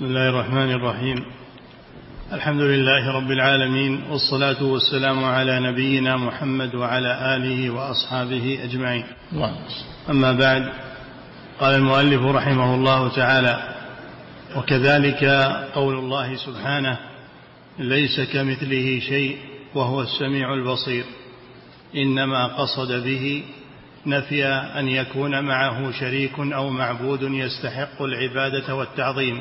بسم الله الرحمن الرحيم. الحمد لله رب العالمين والصلاة والسلام على نبينا محمد وعلى آله وأصحابه أجمعين. أما بعد قال المؤلف رحمه الله تعالى وكذلك قول الله سبحانه ليس كمثله شيء وهو السميع البصير. إنما قصد به نفي أن يكون معه شريك أو معبود يستحق العبادة والتعظيم.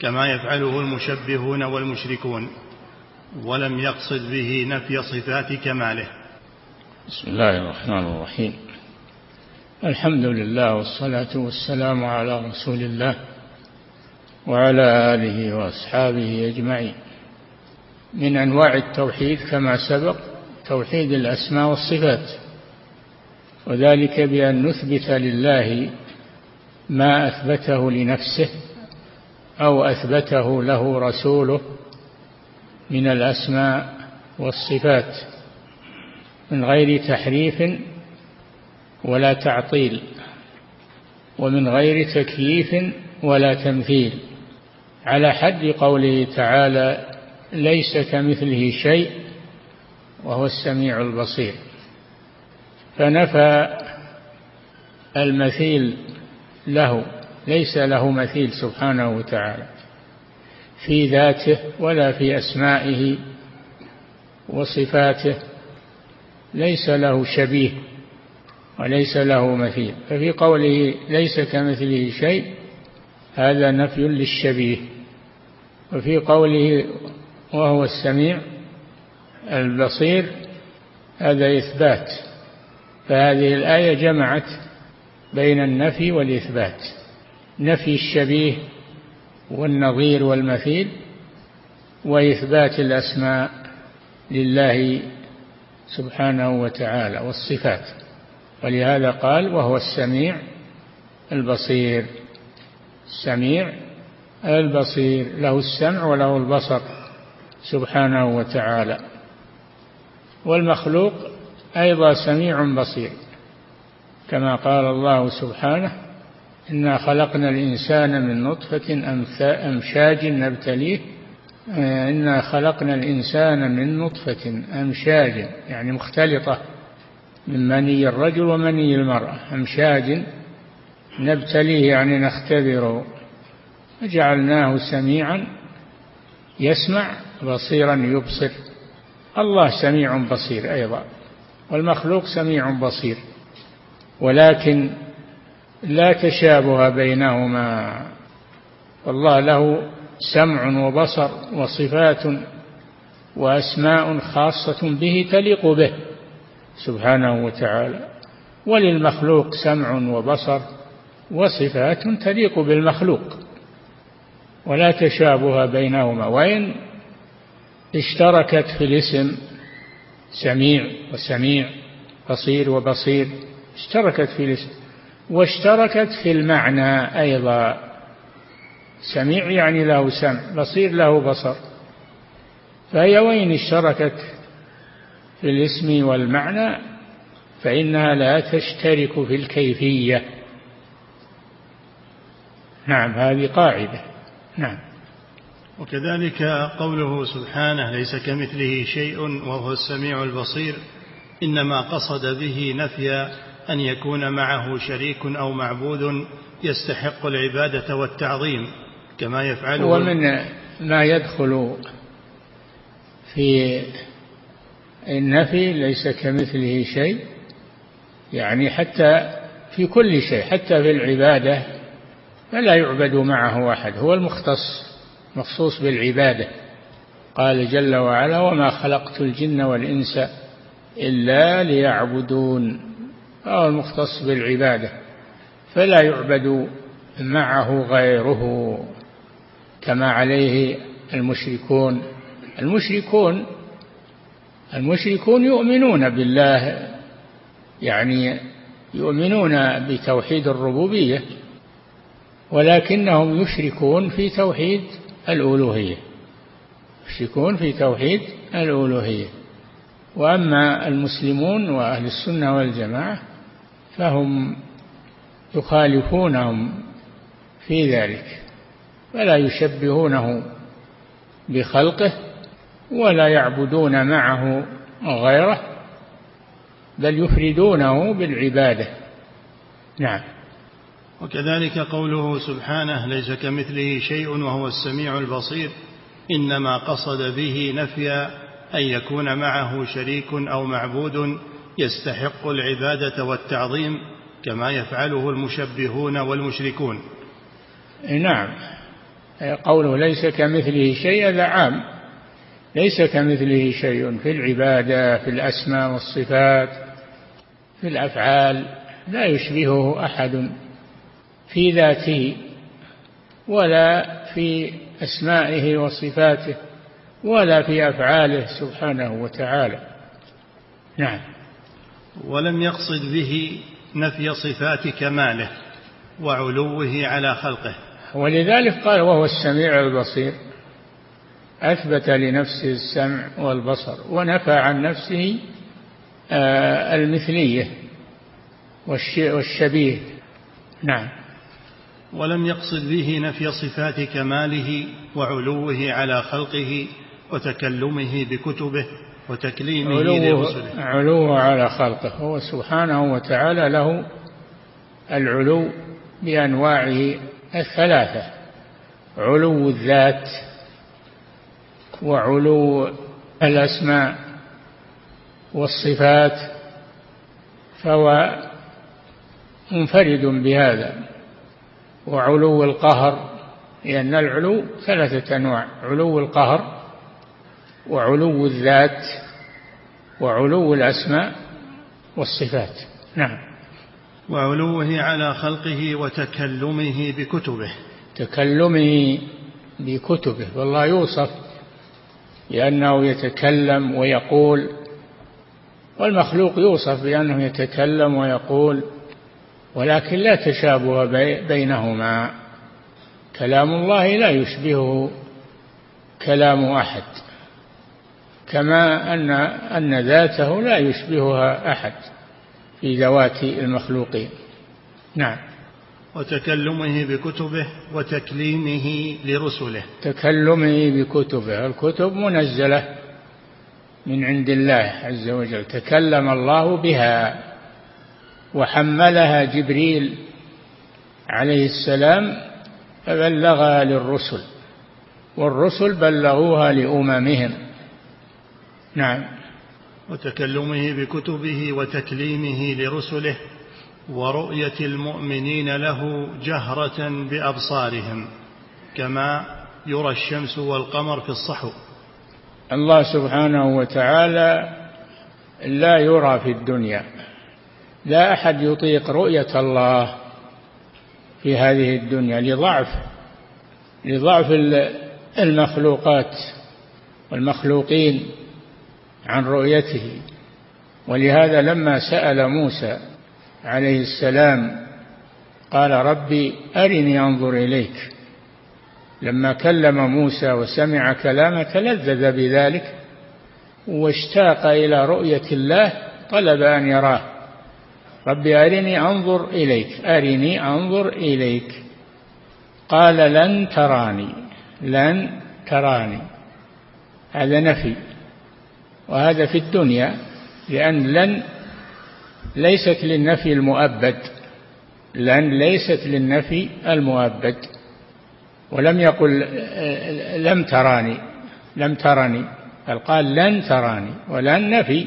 كما يفعله المشبهون والمشركون ولم يقصد به نفي صفات كماله. بسم الله الرحمن الرحيم. الحمد لله والصلاة والسلام على رسول الله وعلى آله وأصحابه أجمعين. من أنواع التوحيد كما سبق توحيد الأسماء والصفات وذلك بأن نثبت لله ما أثبته لنفسه أو أثبته له رسوله من الأسماء والصفات من غير تحريف ولا تعطيل ومن غير تكييف ولا تمثيل. على حد قوله تعالى ليس كمثله شيء وهو السميع البصير. فنفى المثيل له ليس له مثيل سبحانه وتعالى في ذاته ولا في أسمائه وصفاته ليس له شبيه وليس له مثيل. ففي قوله ليس كمثله شيء هذا نفي للشبيه. وفي قوله وهو السميع البصير هذا إثبات. فهذه الآية جمعت بين النفي والإثبات. نفي الشبيه والنظير والمثيل وإثبات الأسماء لله سبحانه وتعالى والصفات. ولهذا قال وهو السميع البصير. السميع البصير. له السمع وله البصر سبحانه وتعالى. والمخلوق أيضا سميع بصير كما قال الله سبحانه إنا خلقنا الإنسان من نطفة أمشاج نبتليه. إنا خلقنا الإنسان من نطفة أمشاج يعني مختلطة من مني الرجل ومني المرأة. أمشاج نبتليه يعني نختبره فجعلناه سميعا يسمع بصيرا يبصر. الله سميع بصير أيضا والمخلوق سميع بصير. ولكن لا تشابه بينهما. والله له سمع وبصر وصفات وأسماء خاصة به تليق به سبحانه وتعالى. وللمخلوق سمع وبصر وصفات تليق بالمخلوق. ولا تشابه بينهما. وإن اشتركت في الاسم سميع وسميع بصير وبصير اشتركت في الاسم. واشتركت في المعنى أيضا. سميع يعني له سمع بصير له بصر. فهي وين اشتركت؟ في الاسم والمعنى فإنها لا تشترك في الكيفية. نعم هذه قاعدة. نعم. وكذلك قوله سبحانه ليس كمثله شيء وهو السميع البصير إنما قصد به نفي أن يكون معه شريك أو معبود يستحق العبادة والتعظيم كما يفعله ومن ما يدخل في النفي ليس كمثله شيء يعني حتى في كل شيء حتى في العبادة فلا يعبد معه أحد هو المختص مخصوص بالعبادة. قال جل وعلا وما خلقت الجن والإنس إلا ليعبدون. فهو المختص بالعبادة فلا يعبد معه غيره كما عليه المشركون. المشركون المشركون يؤمنون بالله يعني يؤمنون بتوحيد الربوبية ولكنهم يشركون في توحيد الألوهية. يشركون في توحيد الألوهية. وأما المسلمون وأهل السنة والجماعة فهم يخالفونهم في ذلك فلا يشبهونه بخلقه ولا يعبدون معه غيره بل يفردونه بالعبادة. نعم. وكذلك قوله سبحانه ليس كمثله شيء وهو السميع البصير إنما قصد به نفي أن يكون معه شريك أو معبود يستحق العبادة والتعظيم كما يفعله المشبهون والمشركون. نعم. قوله ليس كمثله شيء هذا عام. ليس كمثله شيء في العبادة في الأسماء والصفات في الأفعال لا يشبهه أحد في ذاته ولا في أسمائه وصفاته ولا في أفعاله سبحانه وتعالى. نعم. ولم يقصد به نفي صفات كماله وعلوه على خلقه. ولذلك قال وهو السميع البصير أثبت لنفسه السمع والبصر ونفى عن نفسه آه، المثلية والشبيه. نعم. ولم يقصد به نفي صفات كماله وعلوه على خلقه وتكلمه بكتبه. وتكليمه لرسله. علوه على خلقه. هو سبحانه وتعالى له العلو بأنواعه الثلاثة علو الذات وعلو الأسماء والصفات فهو منفرد بهذا. وعلو القهر لأن العلو ثلاثة أنواع علو القهر وعلو الذات وعلو الأسماء والصفات. نعم. وعلوه على خلقه وتكلمه بكتبه. تكلمه بكتبه. والله يوصف لأنه يتكلم ويقول والمخلوق يوصف بأنه يتكلم ويقول ولكن لا تشابه بينهما. كلام الله لا يشبهه كلام أحد. كما أن أن ذاته لا يشبهها أحد في ذوات المخلوقين. نعم. وتكلمه بكتبه وتكليمه لرسله. تكلمه بكتبه. الكتب منزلة من عند الله عز وجل. تكلم الله بها وحملها جبريل عليه السلام فبلغها للرسل والرسل بلغوها لأممهم. نعم. وتكلمه بكتبه وتكليمه لرسله ورؤية المؤمنين له جهرة بأبصارهم كما يرى الشمس والقمر في الصحو. الله سبحانه وتعالى لا يرى في الدنيا لا أحد يطيق رؤية الله في هذه الدنيا لضعف لضعف المخلوقات والمخلوقين. عن رؤيته. ولهذا لما سأل موسى عليه السلام قال ربي أرني أنظر إليك. لما كلم موسى وسمع كلامه تلذذ بذلك واشتاق إلى رؤية الله طلب أن يراه. ربي أرني أنظر إليك أرني أنظر إليك. قال لن تراني لن تراني. هذا نفي. وهذا في الدنيا لأن لن ليست للنفي المؤبد لن ليست للنفي المؤبد. ولم يقل لم تراني لم ترني بل قال لن تراني ولن نفي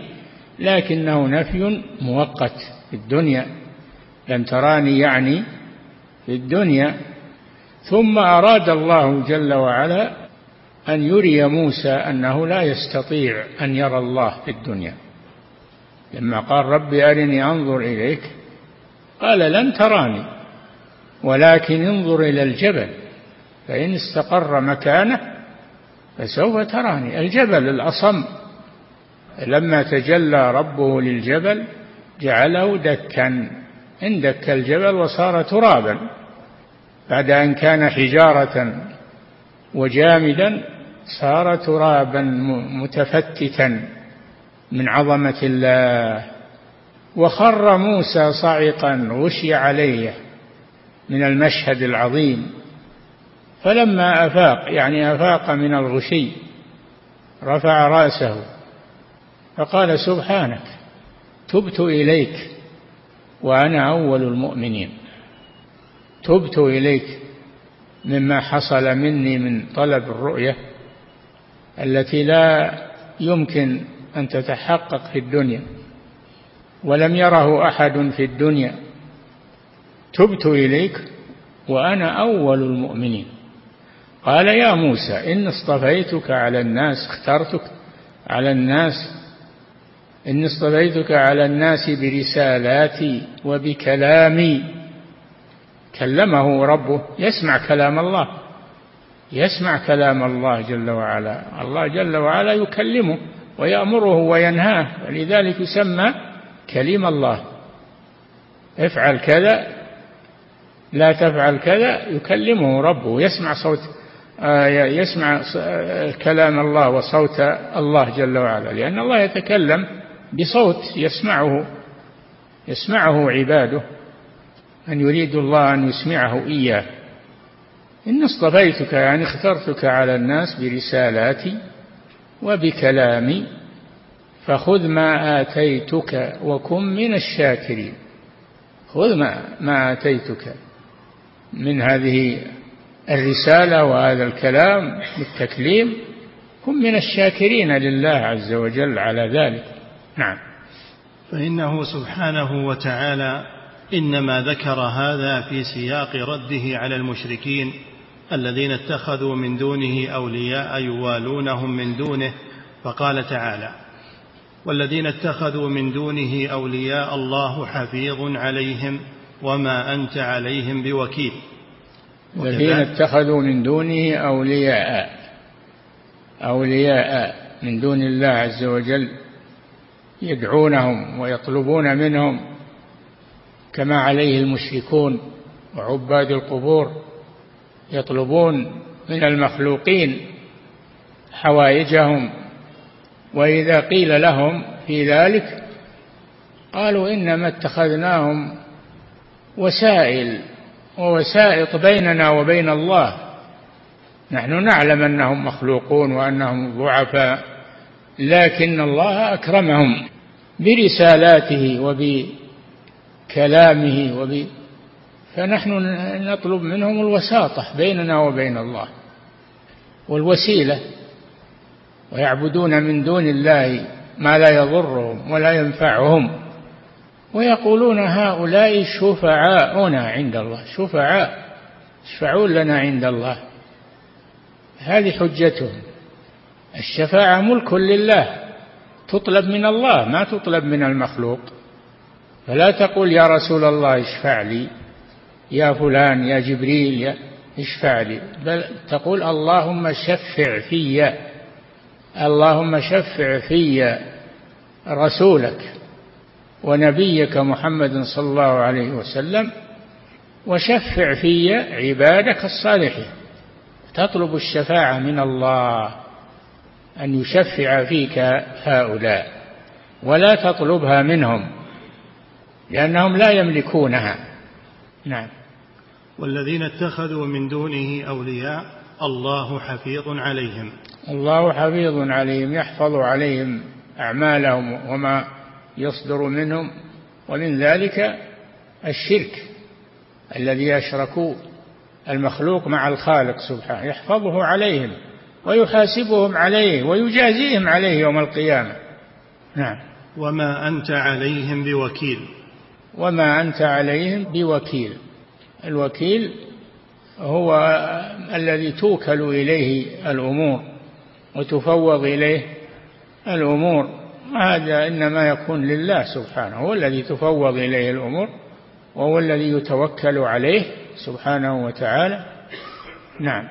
لكنه نفي مؤقت في الدنيا. لن تراني يعني في الدنيا. ثم أراد الله جل وعلا أن يري موسى أنه لا يستطيع أن يرى الله في الدنيا. لما قال ربي أرني أنظر إليك قال لن تراني ولكن انظر إلى الجبل فإن استقر مكانه فسوف تراني. الجبل الأصم. لما تجلى ربه للجبل جعله دكا. اندك الجبل وصار ترابا. بعد أن كان حجارة وجامدا صار ترابا متفتتا من عظمة الله وخر موسى صعقا غشي عليه من المشهد العظيم. فلما أفاق يعني أفاق من الغشي رفع رأسه فقال سبحانك تبت إليك وأنا أول المؤمنين. تبت إليك مما حصل مني من طلب الرؤية. التي لا يمكن أن تتحقق في الدنيا ولم يره أحد في الدنيا. تبت إليك وأنا أول المؤمنين. قال يا موسى إن اصطفيتك على الناس اخترتك على الناس إن اصطفيتك على الناس برسالاتي وبكلامي كلمه ربه يسمع كلام الله. يسمع كلام الله جل وعلا. الله جل وعلا يكلمه ويأمره وينهاه. ولذلك يسمى كلم الله. افعل كذا لا تفعل كذا يكلمه ربه. يسمع صوت آه، يسمع كلام الله وصوت الله جل وعلا. لأن الله يتكلم بصوت يسمعه يسمعه عباده. أن يريد الله أن يسمعه إياه. إن اصطفيتك يعني اخترتك على الناس برسالاتي وبكلامي فخذ ما آتيتك وكن من الشاكرين. خذ ما, ما آتيتك من هذه الرسالة وهذا الكلام بالتكليم كن من الشاكرين لله عز وجل على ذلك. نعم. فإنه سبحانه وتعالى إنما ذكر هذا في سياق رده على المشركين الذين اتخذوا من دونه أولياء يوالونهم من دونه فقال تعالى والذين اتخذوا من دونه أولياء الله حفيظ عليهم وما أنت عليهم بوكيل. الذين اتخذوا من دونه أولياء أولياء من دون الله عز وجل يدعونهم ويطلبون منهم كما عليه المشركون وعباد القبور يطلبون من المخلوقين حوائجهم وإذا قيل لهم في ذلك قالوا إنما اتخذناهم وسائل ووسائط بيننا وبين الله. نحن نعلم أنهم مخلوقون وأنهم ضعفاء لكن الله أكرمهم برسالاته وبكلامه وب فنحن نطلب منهم الوساطة بيننا وبين الله والوسيلة ويعبدون من دون الله ما لا يضرهم ولا ينفعهم ويقولون هؤلاء شفعاؤنا عند الله شفعاء يشفعون لنا عند الله. هذه حجتهم. الشفاعة ملك لله تطلب من الله ما تطلب من المخلوق. فلا تقول يا رسول الله اشفع لي. يا فلان يا جبريل يا اشفع لي. بل تقول اللهم شفع في اللهم شفع في رسولك ونبيك محمد صلى الله عليه وسلم وشفع في عبادك الصالحين. تطلب الشفاعة من الله أن يشفع فيك هؤلاء ولا تطلبها منهم لأنهم لا يملكونها. نعم. والذين اتخذوا من دونه أولياء الله حفيظ عليهم. الله حفيظ عليهم يحفظ عليهم أعمالهم وما يصدر منهم ومن ذلك الشرك الذي أشركوا المخلوق مع الخالق سبحانه يحفظه عليهم ويحاسبهم عليه ويجازيهم عليه يوم القيامة. نعم. وما أنت عليهم بوكيل. وما أنت عليهم بوكيل. الوكيل هو الذي توكل إليه الأمور وتفوض إليه الأمور. هذا إنما يكون لله سبحانه هو الذي تفوض إليه الأمور وهو الذي يتوكل عليه سبحانه وتعالى. نعم.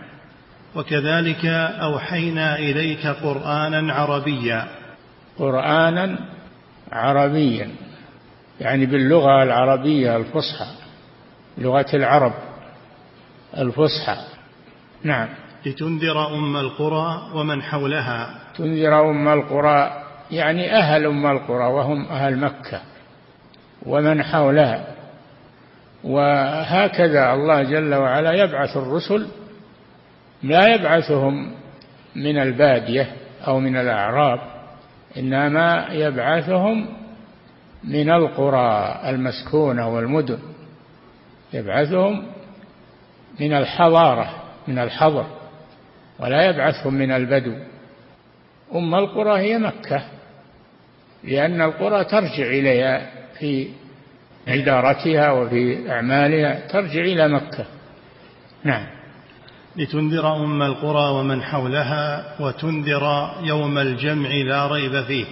وكذلك أوحينا إليك قرآنا عربيا. قرآنا عربيا. يعني باللغة العربية الفصحى لغة العرب الفصحى. نعم. لتنذر أم القرى ومن حولها. تنذر أم القرى يعني أهل أم القرى وهم أهل مكة ومن حولها. وهكذا الله جل وعلا يبعث الرسل لا يبعثهم من البادية أو من الأعراب إنما يبعثهم من القرى المسكونة والمدن يبعثهم من الحضارة من الحضر ولا يبعثهم من البدو. أم القرى هي مكة لأن القرى ترجع إليها في إدارتها وفي أعمالها ترجع إلى مكة. نعم. لتنذر أم القرى ومن حولها وتنذر يوم الجمع لا ريب فيه.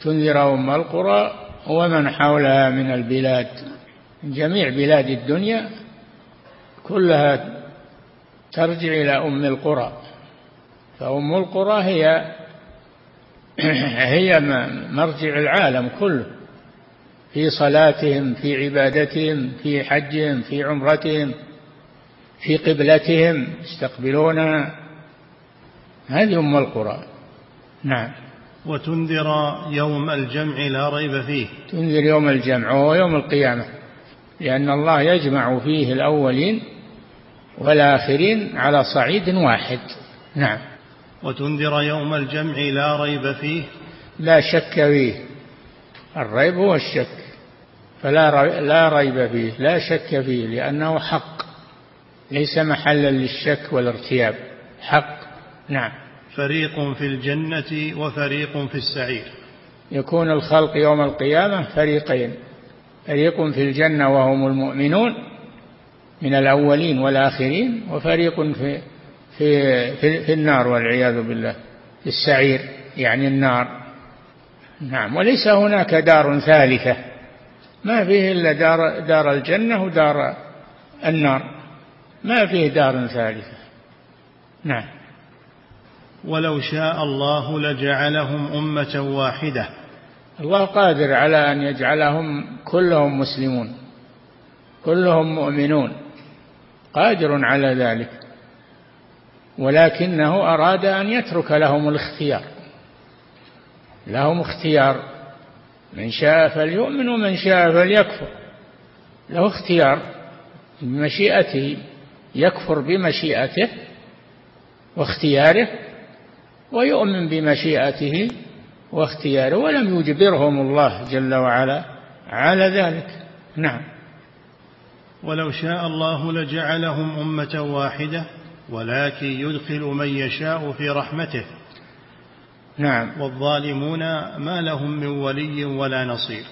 تنذر أم القرى ومن حولها من البلاد جميع بلاد الدنيا كلها ترجع إلى أم القرى. فأم القرى هي هي مرجع العالم كله. في صلاتهم في عبادتهم في حجهم في عمرتهم في قبلتهم يستقبلونها. هذه أم القرى. نعم. وتنذر يوم الجمع لا ريب فيه. تنذر يوم الجمع وهو يوم القيامة لأن الله يجمع فيه الأولين والآخرين على صعيد واحد. نعم. وتنذر يوم الجمع لا ريب فيه. لا شك فيه. الريب هو الشك. فلا لا ريب فيه. لا شك فيه لأنه حق. ليس محلا للشك والارتياب. حق. نعم. فريق في الجنة وفريق في السعير. يكون الخلق يوم القيامة فريقين فريق في الجنة وهم المؤمنون من الأولين والآخرين وفريق في في في, في النار والعياذ بالله. في السعير يعني النار. نعم وليس هناك دار ثالثة. ما فيه إلا دار دار الجنة ودار النار. ما فيه دار ثالثة. نعم. ولو شاء الله لجعلهم أمة واحدة. الله قادر على أن يجعلهم كلهم مسلمون كلهم مؤمنون قادر على ذلك ولكنه أراد أن يترك لهم الاختيار لهم اختيار من شاء فليؤمن ومن شاء فليكفر له اختيار بمشيئته يكفر بمشيئته واختياره ويؤمن بمشيئته واختياره ولم يجبرهم الله جل وعلا على ذلك. نعم. ولو شاء الله لجعلهم أمة واحدة ولكن يدخل من يشاء في رحمته. نعم. والظالمون ما لهم من ولي ولا نصير.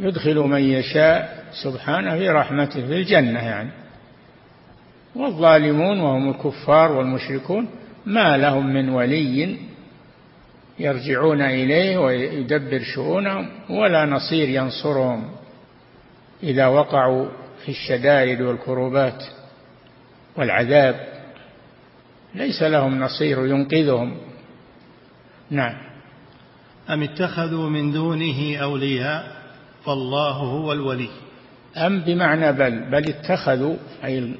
يدخل من يشاء سبحانه في رحمته في الجنة يعني. والظالمون وهم الكفار والمشركون ما لهم من ولي يرجعون إليه ويدبر شؤونهم ولا نصير ينصرهم إذا وقعوا في الشدائد والكروبات والعذاب. ليس لهم نصير ينقذهم. نعم. أم اتخذوا من دونه أولياء فالله هو الولي. أم بمعنى بل بل اتخذوا أي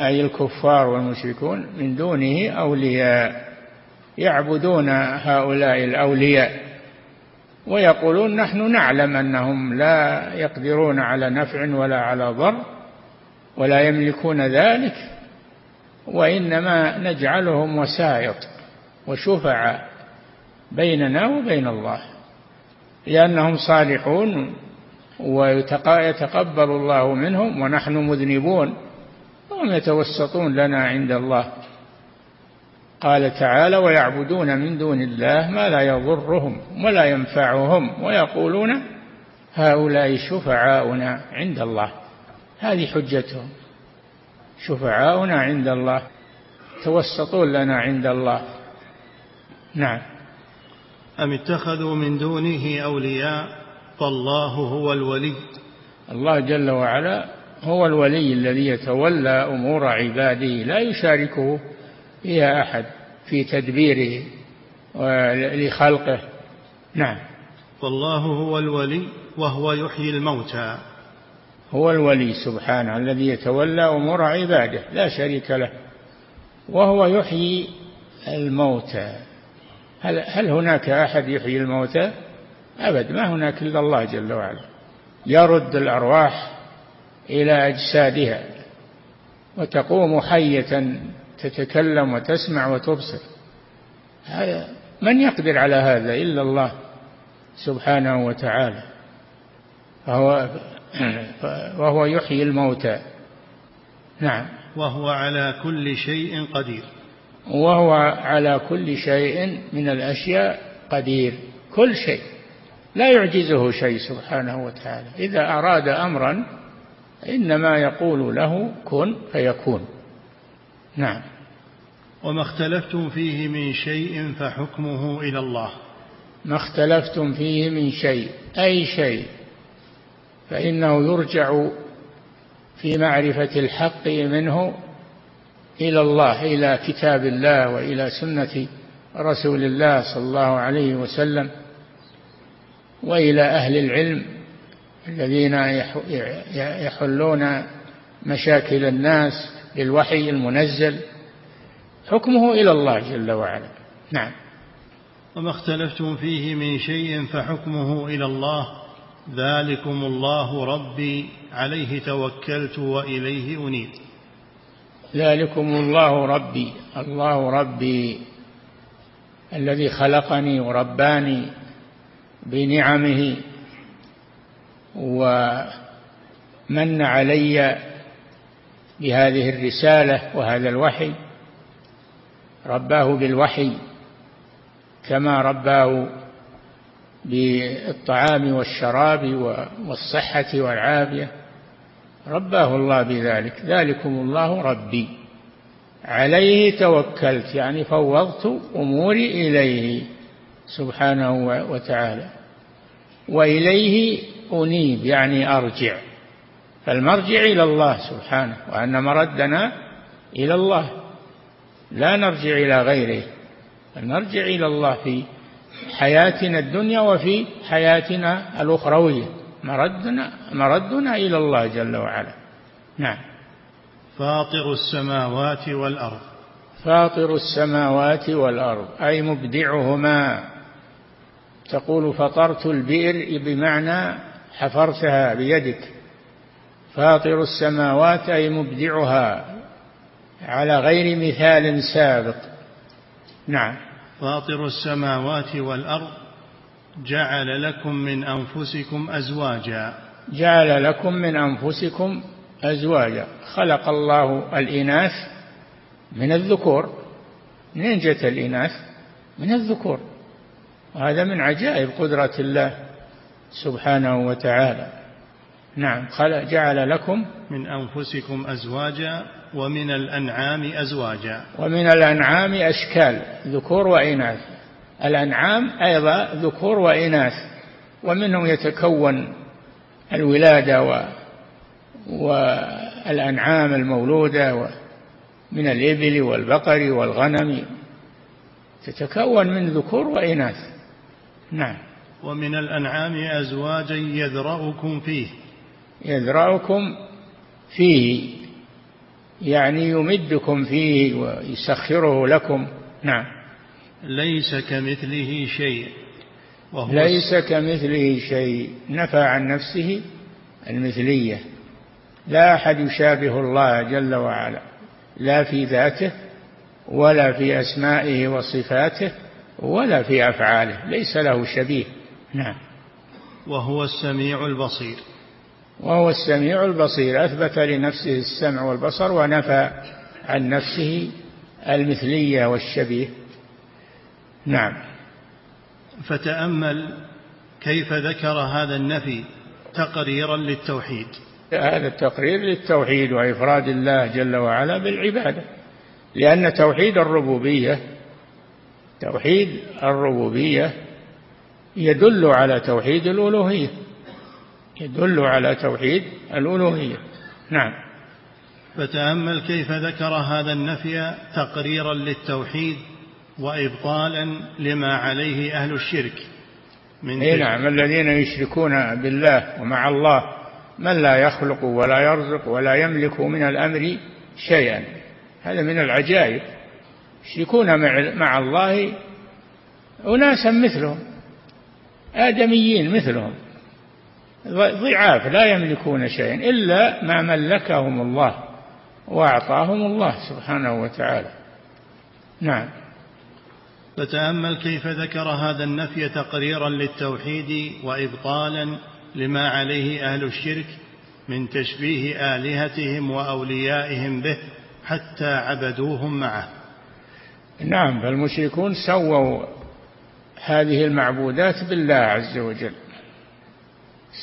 أي الكفار والمشركون من دونه أولياء يعبدون هؤلاء الأولياء ويقولون نحن نعلم أنهم لا يقدرون على نفع ولا على ضر ولا يملكون ذلك وإنما نجعلهم وسائط وشفعاء بيننا وبين الله لأنهم صالحون ويتقبل الله منهم ونحن مذنبون. وهم يتوسطون لنا عند الله. قال تعالى ويعبدون من دون الله ما لا يضرهم ولا ينفعهم ويقولون هؤلاء شفعاؤنا عند الله. هذه حجتهم. شفعاؤنا عند الله توسطون لنا عند الله. نعم. أم اتخذوا من دونه أولياء فالله هو الولي. الله جل وعلا هو الولي الذي يتولى أمور عباده لا يشاركه فيها أحد في تدبيره لخلقه نعم. فالله هو الولي وهو يحيي الموتى. هو الولي سبحانه الذي يتولى أمور عباده لا شريك له. وهو يحيي الموتى. هل, هل هناك أحد يحيي الموتى؟ أبد ما هناك إلا الله جل وعلا. يرد الأرواح إلى أجسادها وتقوم حية تتكلم وتسمع وتبصر. هذا من يقدر على هذا إلا الله سبحانه وتعالى. فهو وهو يحيي الموتى. نعم. وهو على كل شيء قدير. وهو على كل شيء من الأشياء قدير. كل شيء. لا يعجزه شيء سبحانه وتعالى. إذا أراد أمرا إنما يقول له كن فيكون. نعم. وما اختلفتم فيه من شيء فحكمه إلى الله. ما اختلفتم فيه من شيء أي شيء. فإنه يرجع في معرفة الحق منه إلى الله إلى كتاب الله وإلى سنة رسول الله صلى الله عليه وسلم وإلى أهل العلم. الذين يحلون مشاكل الناس بالوحي المنزل حكمه إلى الله جل وعلا. نعم. وما اختلفتم فيه من شيء فحكمه إلى الله ذلكم الله ربي عليه توكلت وإليه أنيب. ذلكم الله ربي الله ربي الذي خلقني ورباني بنعمه ومن علي بهذه الرسالة وهذا الوحي رباه بالوحي كما رباه بالطعام والشراب والصحة والعافية. رباه الله بذلك. ذلكم الله ربي. عليه توكلت يعني فوضت أموري إليه سبحانه وتعالى. وإليه أنيب يعني أرجع. فالمرجع إلى الله سبحانه وأن مردنا إلى الله. لا نرجع إلى غيره. نرجع إلى الله في حياتنا الدنيا وفي حياتنا الأخروية. مردنا مردنا إلى الله جل وعلا. نعم. فاطر السماوات والأرض. فاطر السماوات والأرض أي مبدعهما. تقول فطرت البئر بمعنى حفرتها بيدك. فاطر السماوات أي مبدعها على غير مثال سابق. نعم. فاطر السماوات والأرض جعل لكم من أنفسكم أزواجا. جعل لكم من أنفسكم أزواجا. خلق الله الإناث من الذكور. منين جت الإناث؟ من الذكور. وهذا من عجائب قدرة الله. سبحانه وتعالى. نعم جعل لكم من أنفسكم أزواجا ومن الأنعام أزواجا. ومن الأنعام أشكال ذكور وإناث. الأنعام أيضا ذكور وإناث ومنهم يتكون الولادة و والأنعام المولودة من الإبل والبقر والغنم. تتكون من ذكور وإناث. نعم. ومن الأنعام أزواجا يذرأكم فيه. يذرأكم فيه يعني يمدكم فيه ويسخره لكم. نعم. ليس كمثله شيء. وهو ليس كمثله شيء. نفى عن نفسه المثلية. لا أحد يشابه الله جل وعلا. لا في ذاته ولا في أسمائه وصفاته ولا في أفعاله. ليس له شبيه. نعم. وهو السميع البصير. وهو السميع البصير. أثبت لنفسه السمع والبصر ونفى عن نفسه المثلية والشبيه. نعم. فتأمل كيف ذكر هذا النفي تقريرا للتوحيد. هذا التقرير للتوحيد وإفراد الله جل وعلا بالعبادة. لأن توحيد الربوبية توحيد الربوبية يدل على توحيد الألوهية. يدل على توحيد الألوهية. نعم. فتأمل كيف ذكر هذا النفي تقريرا للتوحيد وإبطالا لما عليه أهل الشرك من إيه نعم. الذين يشركون بالله ومع الله من لا يخلق ولا يرزق ولا يملك من الأمر شيئا. هذا من العجائب. يشركون مع الله أناسا مثلهم. آدميين مثلهم. ضعاف لا يملكون شيئا إلا ما ملكهم الله وأعطاهم الله سبحانه وتعالى. نعم. فتأمل كيف ذكر هذا النفي تقريرا للتوحيد وإبطالا لما عليه أهل الشرك من تشبيه آلهتهم وأوليائهم به حتى عبدوهم معه. نعم فالمشركون سووا هذه المعبودات بالله عز وجل.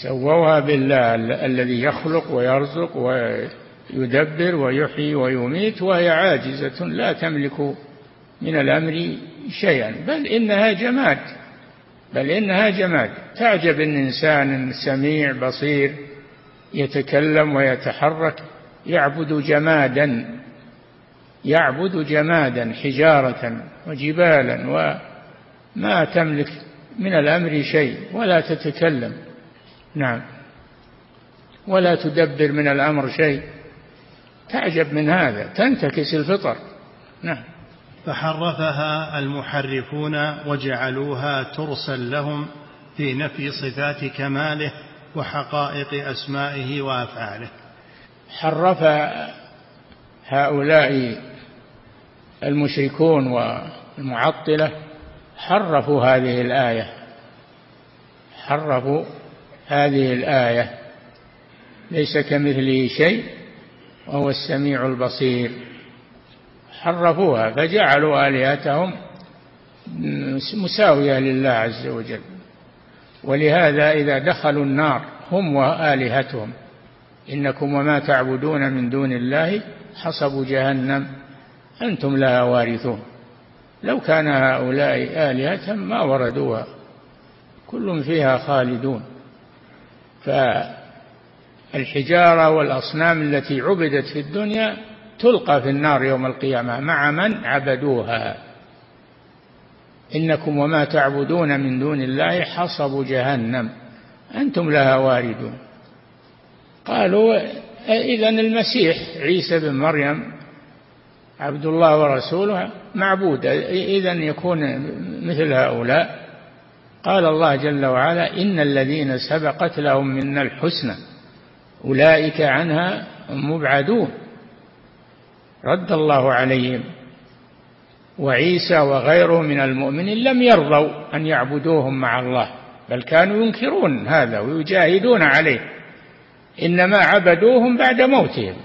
سووها بالله الذي يخلق ويرزق ويدبر ويحيي ويميت وهي عاجزة لا تملك من الأمر شيئا. بل إنها جماد بل إنها جماد. تعجب إن إنسان سميع بصير يتكلم ويتحرك يعبد جمادا يعبد جمادا حجارة وجبالا وما تملك من الأمر شيء ولا تتكلم. نعم. ولا تدبر من الأمر شيء. تعجب من هذا. تنتكس الفطر. نعم. فحرفها المحرفون وجعلوها ترسا لهم في نفي صفات كماله وحقائق أسمائه وأفعاله. حرف هؤلاء المشركون والمعطلة حرفوا هذه الآية. حرفوا هذه الآية. ليس كمثله شيء وهو السميع البصير. حرفوها فجعلوا آلهتهم مساوية لله عز وجل. ولهذا إذا دخلوا النار هم وآلهتهم. إنكم وما تعبدون من دون الله حصب جهنم. أنتم لها وارثون. لو كان هؤلاء آلهة ما وردوها كل فيها خالدون. فالحجارة والأصنام التي عبدت في الدنيا تلقى في النار يوم القيامة مع من عبدوها. إنكم وما تعبدون من دون الله حصب جهنم. أنتم لها واردون. قالوا إذا المسيح عيسى بن مريم عبد الله ورسوله معبود إذا يكون مثل هؤلاء. قال الله جل وعلا إن الذين سبقت لهم منا الحسنى أولئك عنها مبعدون. رد الله عليهم وعيسى وغيره من المؤمنين لم يرضوا أن يعبدوهم مع الله بل كانوا ينكرون هذا ويجاهدون عليه إنما عبدوهم بعد موتهم.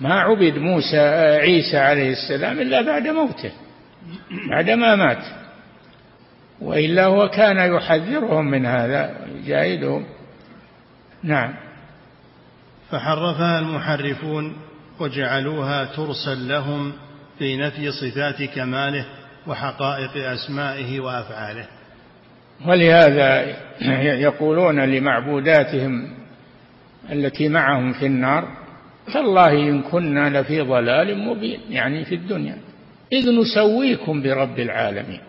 ما عبد موسى عيسى عليه السلام إلا بعد موته بعدما مات. وإلا هو كان يحذرهم من هذا يجاهدهم. نعم. فحرفها المحرفون وجعلوها ترسا لهم في نفي صفات كماله وحقائق أسمائه وأفعاله. ولهذا يقولون لمعبوداتهم التي معهم في النار تالله إن كنا لفي ضلال مبين يعني في الدنيا. إذ نسويكم برب العالمين.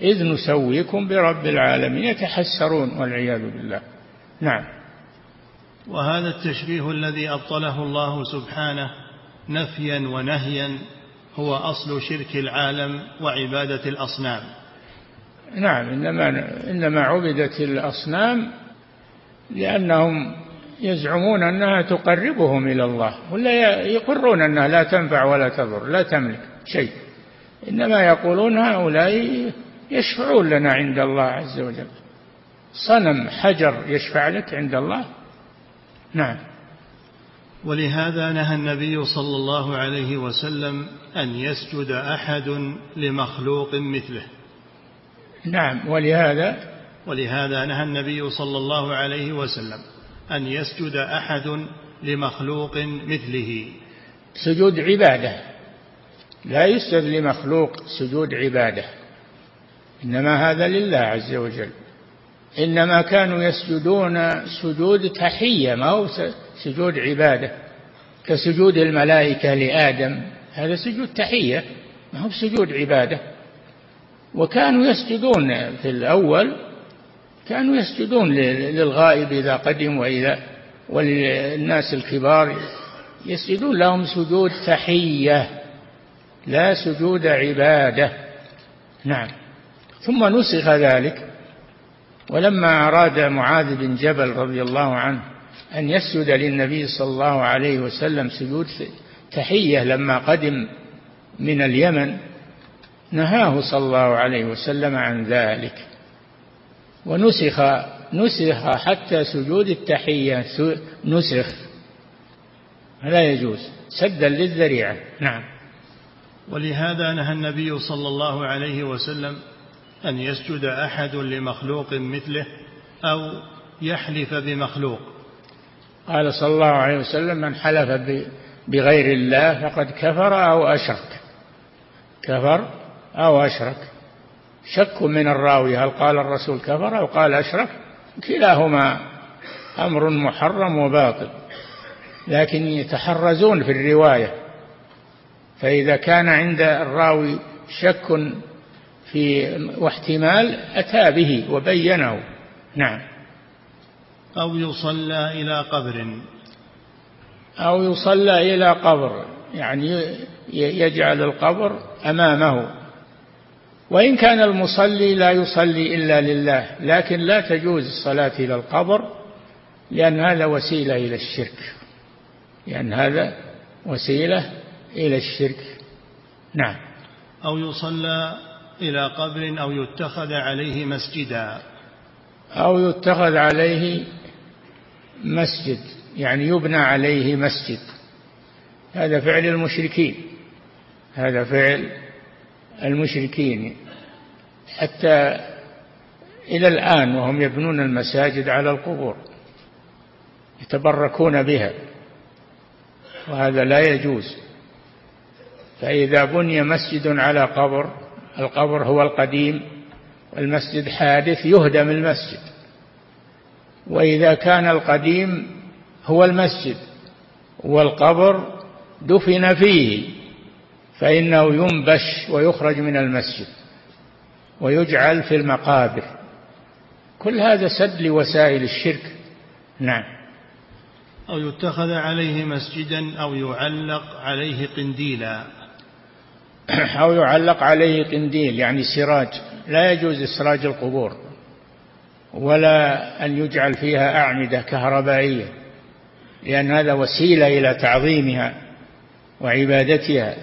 إذ نسويكم برب العالمين يتحسرون والعياذ بالله. نعم. وهذا التشبيه الذي أبطله الله سبحانه نفيا ونهيا هو أصل شرك العالم وعبادة الأصنام. نعم إنما إنما عبدت الأصنام لأنهم يزعمون أنها تقربهم إلى الله ولا يقرون أنها لا تنفع ولا تضر لا تملك شيء. إنما يقولون هؤلاء يشفعون لنا عند الله عز وجل. صنم حجر يشفع لك عند الله؟ نعم. ولهذا نهى النبي صلى الله عليه وسلم أن يسجد أحد لمخلوق مثله. نعم. ولهذا؟ ولهذا نهى النبي صلى الله عليه وسلم أن يسجد أحد لمخلوق مثله. سجود عبادة. لا يسجد لمخلوق سجود عبادة. إنما هذا لله عز وجل. إنما كانوا يسجدون سجود تحية ما هو سجود عبادة. كسجود الملائكة لآدم هذا سجود تحية ما هو سجود عبادة. وكانوا يسجدون في الأول كانوا يسجدون للغائب إذا قدم وإذا وللناس الكبار. يسجدون لهم سجود تحية لا سجود عبادة. نعم. ثم نسخ ذلك ولما أراد معاذ بن جبل رضي الله عنه أن يسجد للنبي صلى الله عليه وسلم سجود تحية لما قدم من اليمن نهاه صلى الله عليه وسلم عن ذلك. ونسخ نسخ حتى سجود التحية نسخ. لا يجوز. سدا للذريعة. نعم. ولهذا نهى النبي صلى الله عليه وسلم أن يسجد أحد لمخلوق مثله أو يحلف بمخلوق. قال صلى الله عليه وسلم من حلف بغير الله فقد كفر أو أشرك. كفر أو أشرك. شك من الراوي هل قال الرسول كفر أو قال أشرك؟ كلاهما أمر محرم وباطل لكن يتحرزون في الرواية. فإذا كان عند الراوي شك في واحتمال أتى به وبينه. نعم. أو يصلى إلى قبر. أو يصلى إلى قبر يعني يجعل القبر أمامه. وإن كان المصلي لا يصلي إلا لله لكن لا تجوز الصلاة إلى القبر لأن هذا وسيلة إلى الشرك. لأن هذا وسيلة إلى الشرك. نعم. أو يصلى إلى قبر أو يتخذ عليه مسجدا. أو يتخذ عليه مسجد يعني يبنى عليه مسجد. هذا فعل المشركين. هذا فعل المشركين. حتى إلى الآن وهم يبنون المساجد على القبور يتبركون بها وهذا لا يجوز. فإذا بني مسجد على قبر القبر هو القديم والمسجد حادث يهدم المسجد. وإذا كان القديم هو المسجد والقبر دفن فيه فإنه ينبش ويخرج من المسجد. ويجعل في المقابر. كل هذا سد لوسائل الشرك. نعم. أو يتخذ عليه مسجدا أو يعلق عليه قنديلا. أو يعلق عليه قنديل يعني سراج. لا يجوز إسراج القبور ولا أن يجعل فيها أعمدة كهربائية لأن هذا وسيلة إلى تعظيمها وعبادتها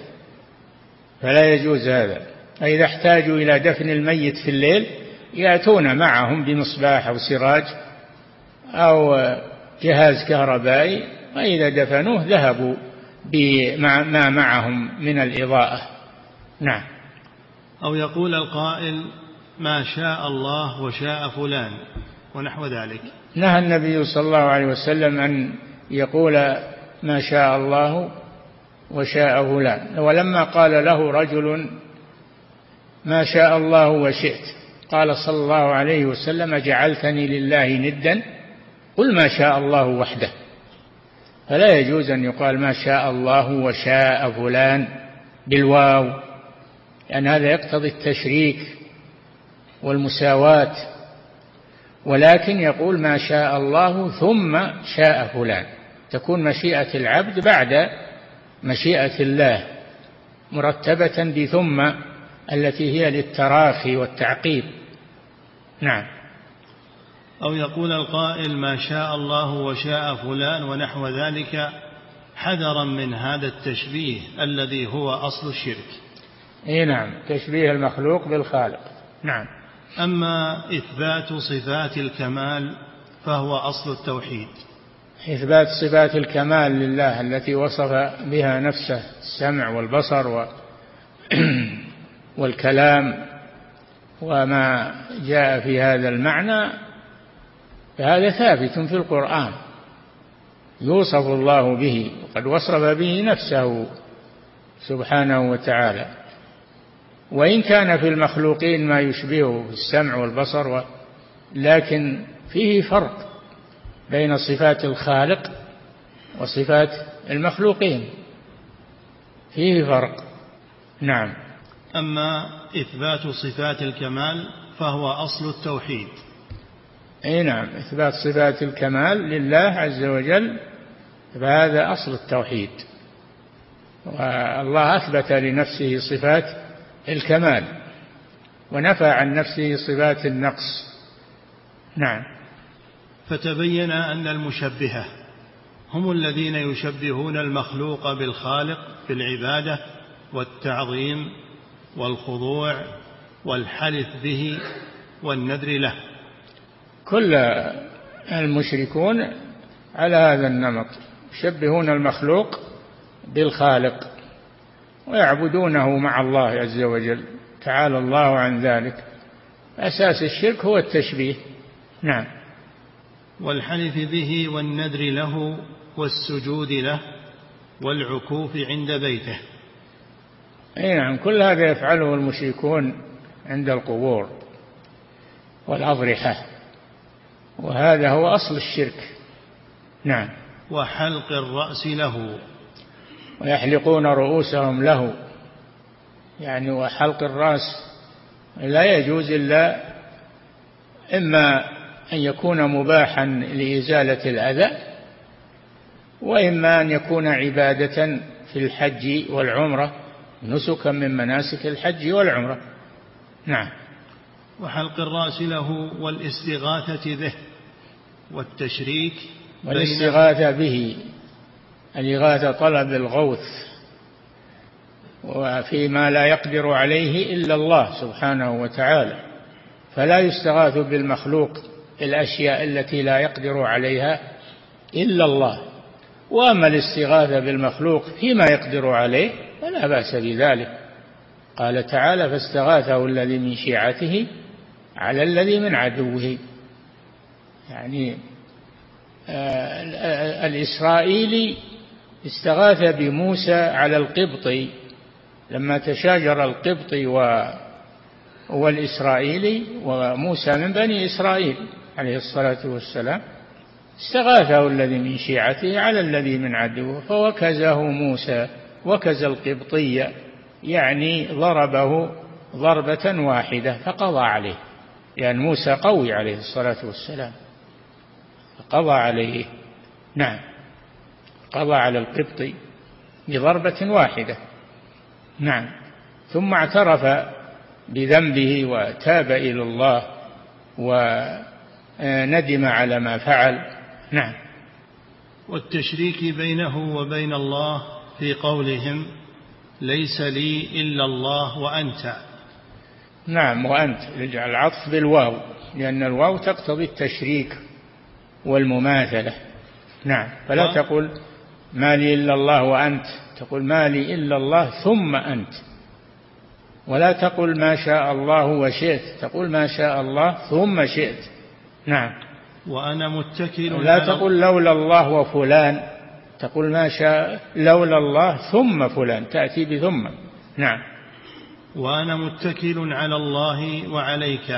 فلا يجوز هذا. فإذا احتاجوا إلى دفن الميت في الليل يأتون معهم بمصباح أو سراج أو جهاز كهربائي وإذا دفنوه ذهبوا بما معهم من الإضاءة. نعم. أو يقول القائل ما شاء الله وشاء فلان. ونحو ذلك. نهى النبي صلى الله عليه وسلم أن يقول ما شاء الله وشاء فلان. ولما قال له رجل ما شاء الله وشئت. قال صلى الله عليه وسلم جعلتني لله ندا. قل ما شاء الله وحده. فلا يجوز أن يقال ما شاء الله وشاء فلان بالواو لأن هذا يقتضي التشريك والمساواة. ولكن يقول ما شاء الله ثم شاء فلان. تكون مشيئة العبد بعد مشيئة الله مرتبة بثم التي هي للتراخي والتعقيب. نعم. أو يقول القائل ما شاء الله وشاء فلان ونحو ذلك حذرا من هذا التشبيه الذي هو أصل الشرك. إي نعم تشبيه المخلوق بالخالق. نعم. أما إثبات صفات الكمال فهو أصل التوحيد. إثبات صفات الكمال لله التي وصف بها نفسه السمع والبصر و والكلام وما جاء في هذا المعنى فهذا ثابت في القرآن. يوصف الله به وقد وصف به نفسه سبحانه وتعالى. وإن كان في المخلوقين ما يشبهه في السمع والبصر لكن فيه فرق بين صفات الخالق وصفات المخلوقين. فيه فرق. نعم. أما إثبات صفات الكمال فهو أصل التوحيد. أي نعم إثبات صفات الكمال لله عز وجل فهذا أصل التوحيد. والله أثبت لنفسه صفات الكمال ونفى عن نفسه صفات النقص. نعم. فتبين أن المشبهة هم الذين يشبهون المخلوق بالخالق في العبادة والتعظيم والخضوع والحلف به والنذر له. كل المشركون على هذا النمط يشبهون المخلوق بالخالق ويعبدونه مع الله عز وجل. تعالى الله عن ذلك. أساس الشرك هو التشبيه. نعم. والحلف به والنذر له والسجود له والعكوف عند بيته. اي نعم كل هذا يفعله المشركون عند القبور والأضرحة. وهذا هو أصل الشرك. نعم. وحلق الرأس له. ويحلقون رؤوسهم له. يعني وحلق الرأس لا يجوز إلا إما أن يكون مباحا لإزالة الأذى وإما أن يكون عبادة في الحج والعمرة. نسكا من مناسك الحج والعمرة. نعم. وحلق الرأس له والاستغاثة به والتشريك والاستغاثة به الإغاثة طلب الغوث وفيما لا يقدر عليه إلا الله سبحانه وتعالى. فلا يستغاث بالمخلوق الأشياء التي لا يقدر عليها إلا الله. وأما الاستغاثة بالمخلوق فيما يقدر عليه فلا بأس بذلك. قال تعالى فاستغاثه الذي من شيعته على الذي من عدوه. يعني آه، الإسرائيلي استغاث بموسى على القبطي لما تشاجر القبطي والإسرائيلي وموسى من بني إسرائيل عليه الصلاة والسلام استغاثه الذي من شيعته على الذي من عدوه فوكزه موسى. وكز القبطي يعني ضربه ضربة واحدة فقضى عليه يعني موسى قوي عليه الصلاة والسلام فقضى عليه نعم قضى على القبطي بضربة واحدة نعم ثم اعترف بذنبه وتاب إلى الله وندم على ما فعل نعم. والتشريك بينه وبين الله في قولهم ليس لي إلا الله وأنت. نعم وأنت. يجعل العطف بالواو لأن الواو تقتضي التشريك والمماثلة. نعم. فلا و... تقول ما لي إلا الله وأنت. تقول ما لي إلا الله ثم أنت. ولا تقول ما شاء الله وشئت. تقول ما شاء الله ثم شئت. نعم. وأنا متكل لا تقول لولا الله وفلان. تقول ما شاء لولا الله ثم فلان تأتي بثم. نعم. وأنا متكل على الله وعليك.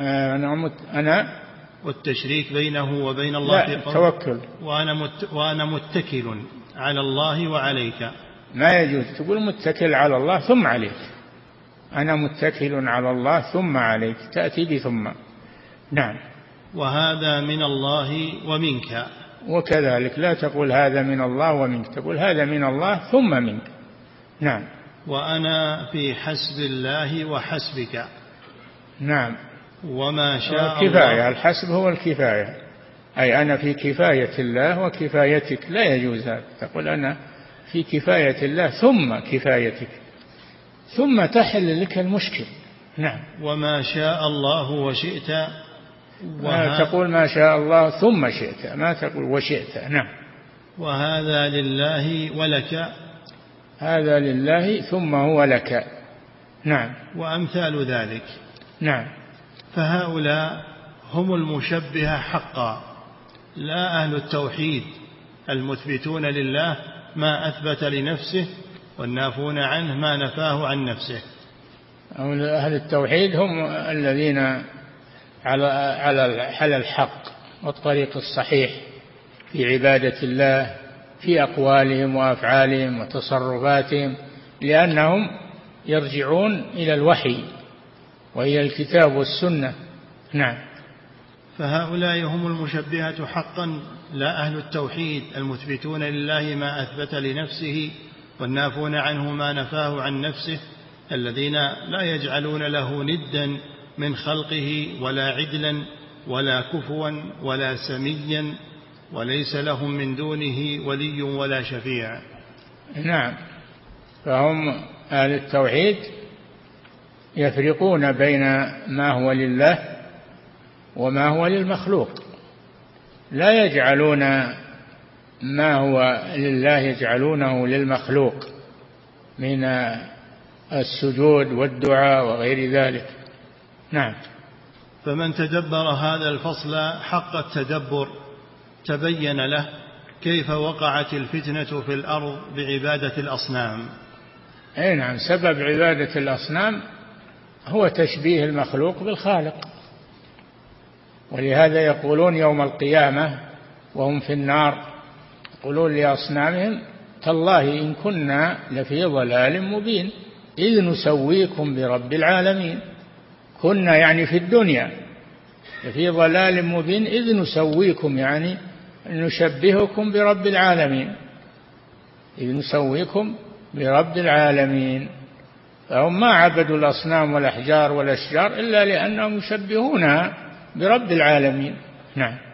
آه، أنا مت... أنا؟ والتشريك بينه وبين الله لا في توكل. وأنا, مت... وأنا متكل على الله وعليك. ما يجوز تقول متكل على الله ثم عليك. أنا متكل على الله ثم عليك تأتي بثم. نعم. وهذا من الله ومنك. وكذلك لا تقول هذا من الله ومنك تقول هذا من الله ثم منك. نعم. وأنا في حسب الله وحسبك. نعم. وما شاء الكفاية الحسب هو الكفاية. أي أنا في كفاية الله وكفايتك. لا يجوز هذا. تقول أنا في كفاية الله ثم كفايتك. ثم تحل لك المشكل. نعم. وما شاء الله وشئت. وها تقول ما شاء الله ثم شئت ما تقول وشئت. نعم. وهذا لله ولك. هذا لله ثم هو لك. نعم. وأمثال ذلك. نعم. فهؤلاء هم المشبهة حقا. لا أهل التوحيد المثبتون لله ما أثبت لنفسه والنافون عنه ما نفاه عن نفسه. أهل التوحيد هم الذين على على على الحق والطريق الصحيح في عبادة الله في أقوالهم وأفعالهم وتصرفاتهم لأنهم يرجعون إلى الوحي وإلى الكتاب والسنة. نعم. فهؤلاء هم المشبهة حقا لا أهل التوحيد المثبتون لله ما أثبت لنفسه والنافون عنه ما نفاه عن نفسه الذين لا يجعلون له ندا من خلقه ولا عدلا ولا كفوا ولا سميا وليس لهم من دونه ولي ولا شفيع. نعم. فهم أهل التوحيد يفرقون بين ما هو لله وما هو للمخلوق. لا يجعلون ما هو لله يجعلونه للمخلوق من السجود والدعاء وغير ذلك. نعم. فمن تدبر هذا الفصل حق التدبر تبين له كيف وقعت الفتنة في الأرض بعبادة الأصنام. أي نعم سبب عبادة الأصنام هو تشبيه المخلوق بالخالق. ولهذا يقولون يوم القيامة وهم في النار يقولون لأصنامهم تالله إن كنا لفي ضلال مبين إذ نسويكم برب العالمين. كنا يعني في الدنيا. لفي ضلال مبين إذ نسويكم يعني نشبهكم برب العالمين. إذ نسويكم برب العالمين. فهم ما عبدوا الأصنام والأحجار والأشجار إلا لأنهم يشبهونها برب العالمين. نعم.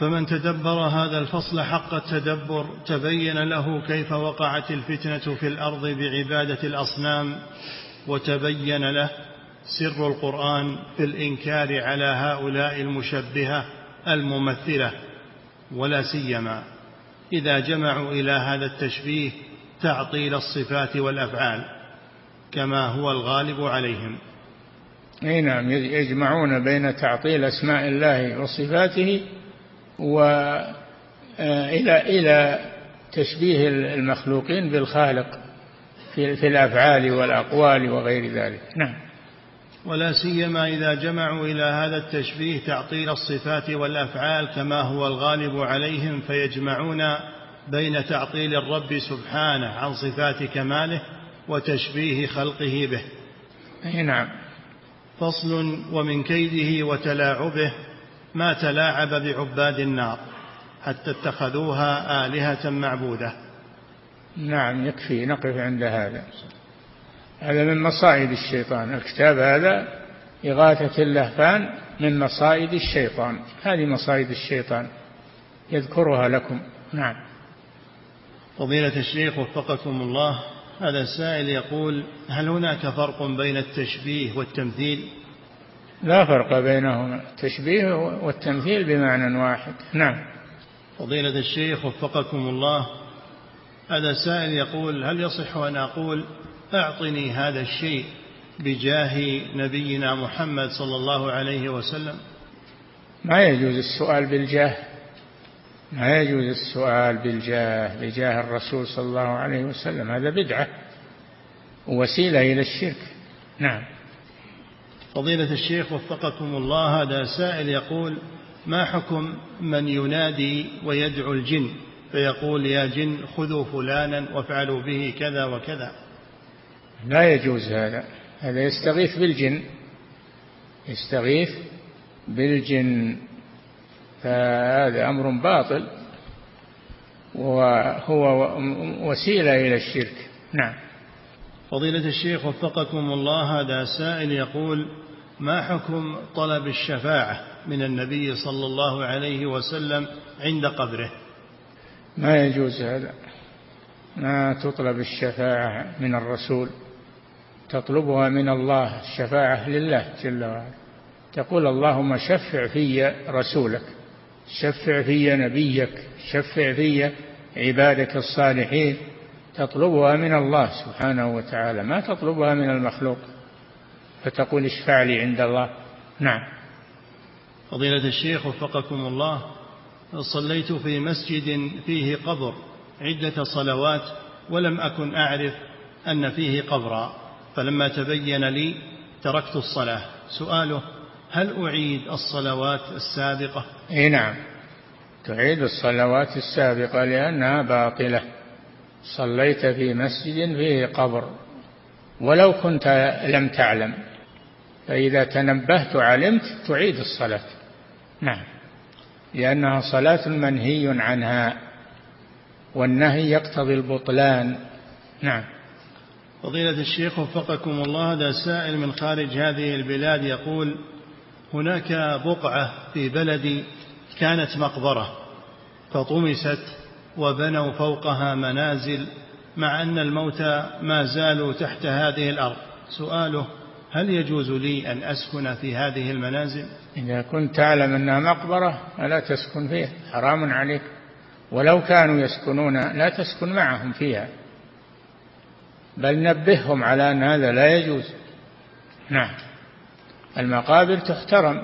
فمن تدبر هذا الفصل حق التدبر تبين له كيف وقعت الفتنة في الأرض بعبادة الأصنام وتبين له سر القرآن في الإنكار على هؤلاء المشبهة الممثلة ولا سيما إذا جمعوا إلى هذا التشبيه تعطيل الصفات والأفعال كما هو الغالب عليهم. أي نعم يجمعون بين تعطيل أسماء الله وصفاته والى آه، إلى تشبيه المخلوقين بالخالق في, الأفعال والأقوال وغير ذلك. نعم. ولا سيما إذا جمعوا إلى هذا التشبيه تعطيل الصفات والأفعال كما هو الغالب عليهم فيجمعون بين تعطيل الرب سبحانه عن صفات كماله وتشبيه خلقه به. أي نعم. فصل ومن كيده وتلاعبه ما تلاعب بعباد النار حتى اتخذوها آلهة معبودة. نعم يكفي نقف عند هذا. هذا من مصائد الشيطان. الكتاب هذا إغاثة اللهفان من مصائد الشيطان. هذه مصائد الشيطان. يذكرها لكم. نعم. فضيلة الشيخ وفقكم الله هذا السائل يقول هل هناك فرق بين التشبيه والتمثيل؟ لا فرق بينهما. التشبيه والتمثيل بمعنى واحد. نعم. فضيلة الشيخ وفقكم الله هذا سائل يقول هل يصح أن أقول أعطني هذا الشيء بجاه نبينا محمد صلى الله عليه وسلم؟ ما يجوز السؤال بالجاه. ما يجوز السؤال بالجاه بجاه الرسول صلى الله عليه وسلم. هذا بدعة وسيلة إلى الشرك. نعم. فضيلة الشيخ وفقكم الله هذا سائل يقول ما حكم من ينادي ويدعو الجن؟ فيقول يا جن خذوا فلانا وافعلوا به كذا وكذا. لا يجوز هذا. هذا يستغيث بالجن. يستغيث بالجن. فهذا أمر باطل. وهو وسيلة إلى الشرك. نعم. فضيلة الشيخ وفقكم الله هذا سائل يقول ما حكم طلب الشفاعة من النبي صلى الله عليه وسلم عند قبره؟ ما يجوز هذا. ما تطلب الشفاعة من الرسول. تطلبها من الله الشفاعة لله جل وعلا. تقول اللهم شفع في رسولك شفع في نبيك شفع في عبادك الصالحين. تطلبها من الله سبحانه وتعالى. ما تطلبها من المخلوق؟ فتقول اشفع لي عند الله. نعم. فضيلة الشيخ وفقكم الله صليت في مسجد فيه قبر عدة صلوات ولم أكن أعرف أن فيه قبرا. فلما تبين لي تركت الصلاة. سؤاله هل أعيد الصلوات السابقة؟ إي نعم. تعيد الصلوات السابقة لأنها باطلة. صليت في مسجد فيه قبر. ولو كنت لم تعلم. فإذا تنبهت علمت تعيد الصلاة. نعم. لأنها صلاة منهي عنها. والنهي يقتضي البطلان. نعم. فضيلة الشيخ وفقكم الله هذا سائل من خارج هذه البلاد يقول هناك بقعة في بلدي كانت مقبرة فطمست وبنوا فوقها منازل مع أن الموتى ما زالوا تحت هذه الأرض. سؤاله هل يجوز لي أن أسكن في هذه المنازل؟ إذا كنت تعلم أنها مقبرة فلا تسكن فيها حرام عليك. ولو كانوا يسكنون لا تسكن معهم فيها. بل نبههم على أن هذا لا يجوز. نعم. المقابر تحترم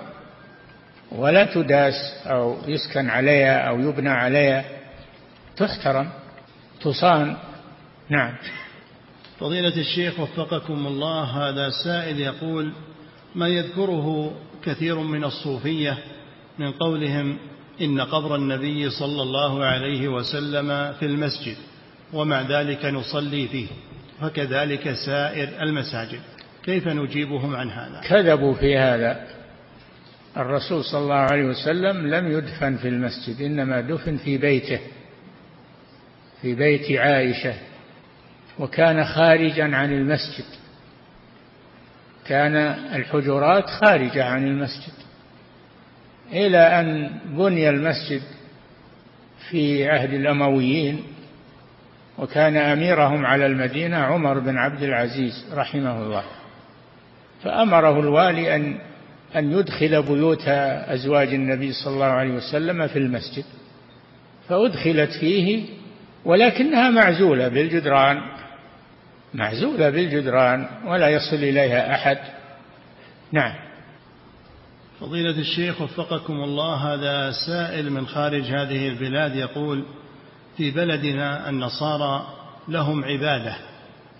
ولا تداس أو يسكن عليها أو يبنى عليها تحترم تصان. نعم. فضيلة الشيخ وفقكم الله هذا سائل يقول ما يذكره كثير من الصوفية من قولهم إن قبر النبي صلى الله عليه وسلم في المسجد ومع ذلك نصلي فيه. فكذلك سائر المساجد. كيف نجيبهم عن هذا؟ كذبوا في هذا. الرسول صلى الله عليه وسلم لم يدفن في المسجد إنما دفن في بيته في بيت عائشة وكان خارجا عن المسجد. كان الحجرات خارجة عن المسجد. إلى أن بني المسجد في عهد الأمويين وكان أميرهم على المدينة عمر بن عبد العزيز رحمه الله. فأمره الوالي أن أن يدخل بيوت أزواج النبي صلى الله عليه وسلم في المسجد. فأدخلت فيه ولكنها معزولة بالجدران. معزولة بالجدران ولا يصل إليها أحد. نعم. فضيلة الشيخ وفقكم الله هذا سائل من خارج هذه البلاد يقول في بلدنا النصارى لهم عبادة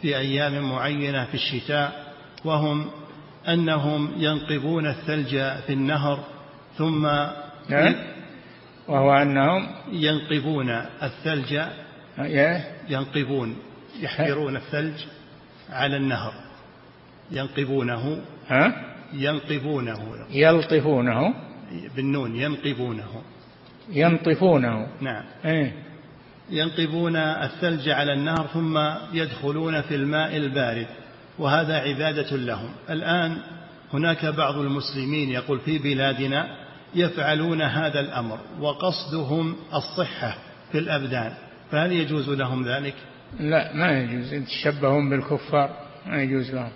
في أيام معينة في الشتاء وهم أنهم ينقبون الثلج في النهر ثم وهو أنهم ينقبون الثلج ينقبون يحفرون الثلج على النهر. ينقبونه ها؟ ينقبونه يلطفونه. بالنون ينقبونه ينطفونه. نعم. إيه؟ ينقبون الثلج على النهر ثم يدخلون في الماء البارد وهذا عبادة لهم. الآن هناك بعض المسلمين يقول في بلادنا يفعلون هذا الأمر وقصدهم الصحة في الأبدان فهل يجوز لهم ذلك؟ لا ما يجوز. يتشبهون بالكفار ما يجوز لهم.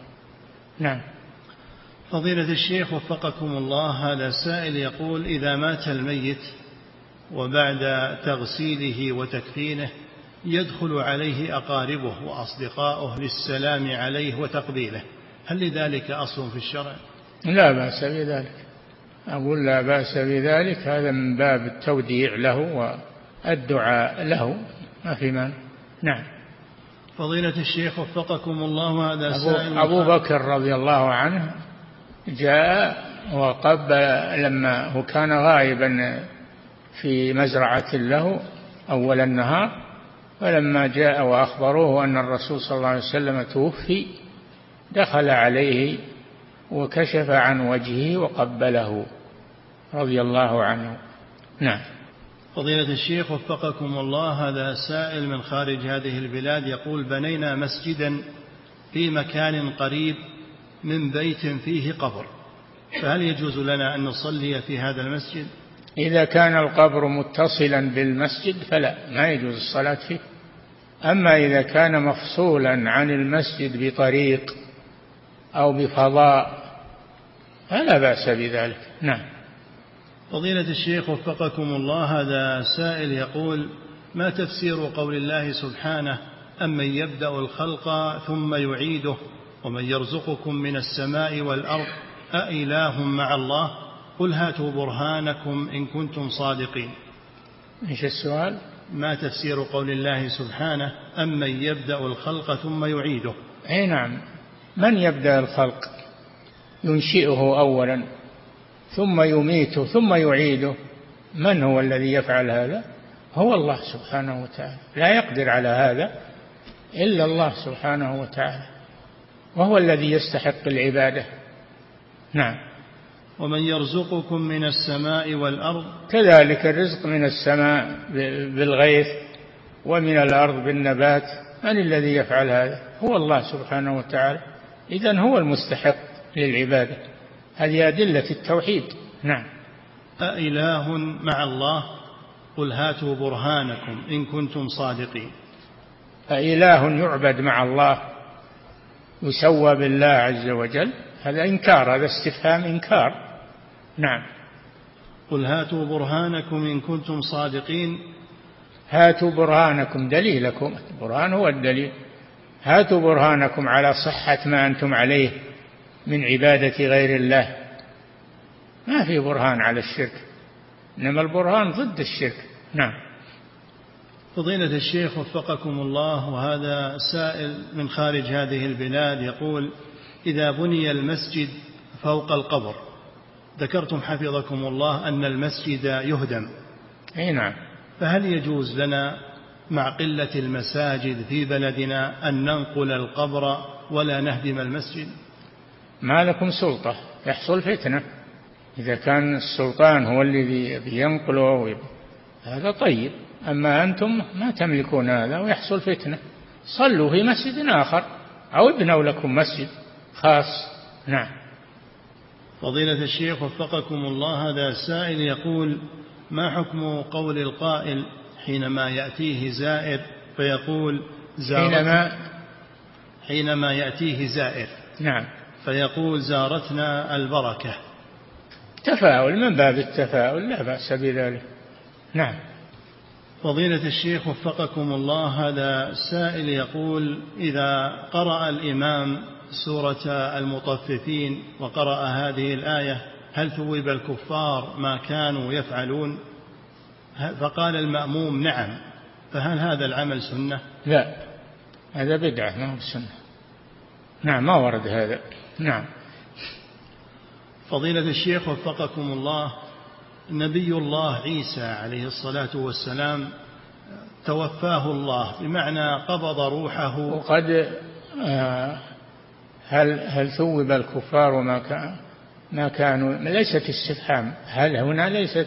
نعم. فضيلة الشيخ وفقكم الله هذا سائل يقول إذا مات الميت وبعد تغسيله وتكفينه يدخل عليه أقاربه وأصدقاؤه للسلام عليه وتقبيله. هل لذلك أصل في الشرع؟ لا بأس بذلك. أقول لا بأس بذلك. هذا من باب التوديع له والدعاء له. ما في مانع. نعم. فضيلة الشيخ وفقكم الله هذا أبو, أبو بكر رضي الله عنه جاء وقبل لما هو كان غائبا في مزرعة له أول النهار فلما جاء وأخبروه أن الرسول صلى الله عليه وسلم توفي دخل عليه وكشف عن وجهه وقبله رضي الله عنه. نعم. فضيلة الشيخ وفقكم الله هذا سائل من خارج هذه البلاد يقول بنينا مسجدا في مكان قريب من بيت فيه قبر فهل يجوز لنا أن نصلي في هذا المسجد؟ إذا كان القبر متصلا بالمسجد فلا ما يجوز الصلاة فيه. أما إذا كان مفصولا عن المسجد بطريق أو بفضاء فلا بأس بذلك. نعم. فضيلة الشيخ وفقكم الله هذا سائل يقول ما تفسير قول الله سبحانه أمن يبدأ الخلق ثم يعيده ومن يرزقكم من السماء والأرض أإله مع الله؟ قل هاتوا برهانكم إن كنتم صادقين. إيش السؤال؟ ما تفسير قول الله سبحانه أمن يبدأ الخلق ثم يعيده؟ أي نعم. من يبدأ الخلق؟ ينشئه أولا ثم يميته ثم يعيده. من هو الذي يفعل هذا؟ هو الله سبحانه وتعالى. لا يقدر على هذا إلا الله سبحانه وتعالى وهو الذي يستحق العبادة. نعم. ومن يرزقكم من السماء والأرض كذلك الرزق من السماء بالغيث ومن الأرض بالنبات من الذي يفعل هذا؟ هو الله سبحانه وتعالى. إذا هو المستحق للعبادة. هذه أدلة التوحيد. نعم. أإله مع الله؟ قل هاتوا برهانكم إن كنتم صادقين. أإله يعبد مع الله يسوى بالله عز وجل. هذا إنكار هذا استفهام إنكار. نعم. قل هاتوا برهانكم إن كنتم صادقين. هاتوا برهانكم دليلكم. البرهان هو الدليل. هاتوا برهانكم على صحة ما أنتم عليه من عبادة غير الله. ما في برهان على الشرك إنما البرهان ضد الشرك. نعم. فضيلة الشيخ وفقكم الله وهذا سائل من خارج هذه البلاد يقول إذا بني المسجد فوق القبر ذكرتم حفظكم الله أن المسجد يهدم. أي نعم. فهل يجوز لنا مع قلة المساجد في بلدنا أن ننقل القبر ولا نهدم المسجد؟ ما لكم سلطة يحصل فتنة. إذا كان السلطان هو الذي بينقله هذا طيب. أما أنتم ما تملكون هذا ويحصل فتنة. صلوا في مسجد آخر أو ابنوا لكم مسجد خاص. نعم. فضيلة الشيخ وفقكم الله هذا سائل يقول ما حكم قول القائل حينما يأتيه زائر؟ فيقول حينما حينما يأتيه زائر. نعم. فيقول زارتنا البركة. تفاؤل من باب التفاؤل لا بأس بذلك. نعم. فضيلة الشيخ وفقكم الله هذا سائل يقول إذا قرأ الإمام سورة المطففين وقرأ هذه الآية هل ثوب الكفار ما كانوا يفعلون؟ فقال المأموم نعم. فهل هذا العمل سنة؟ لا. هذا بدعة ما هو سنة. نعم ما ورد هذا. نعم. فضيلة الشيخ وفقكم الله نبي الله عيسى عليه الصلاة والسلام توفاه الله بمعنى قبض روحه. وقد آه، هل هل ثوب الكفار وما كان ما كانوا ليست استفهام. هل هنا ليست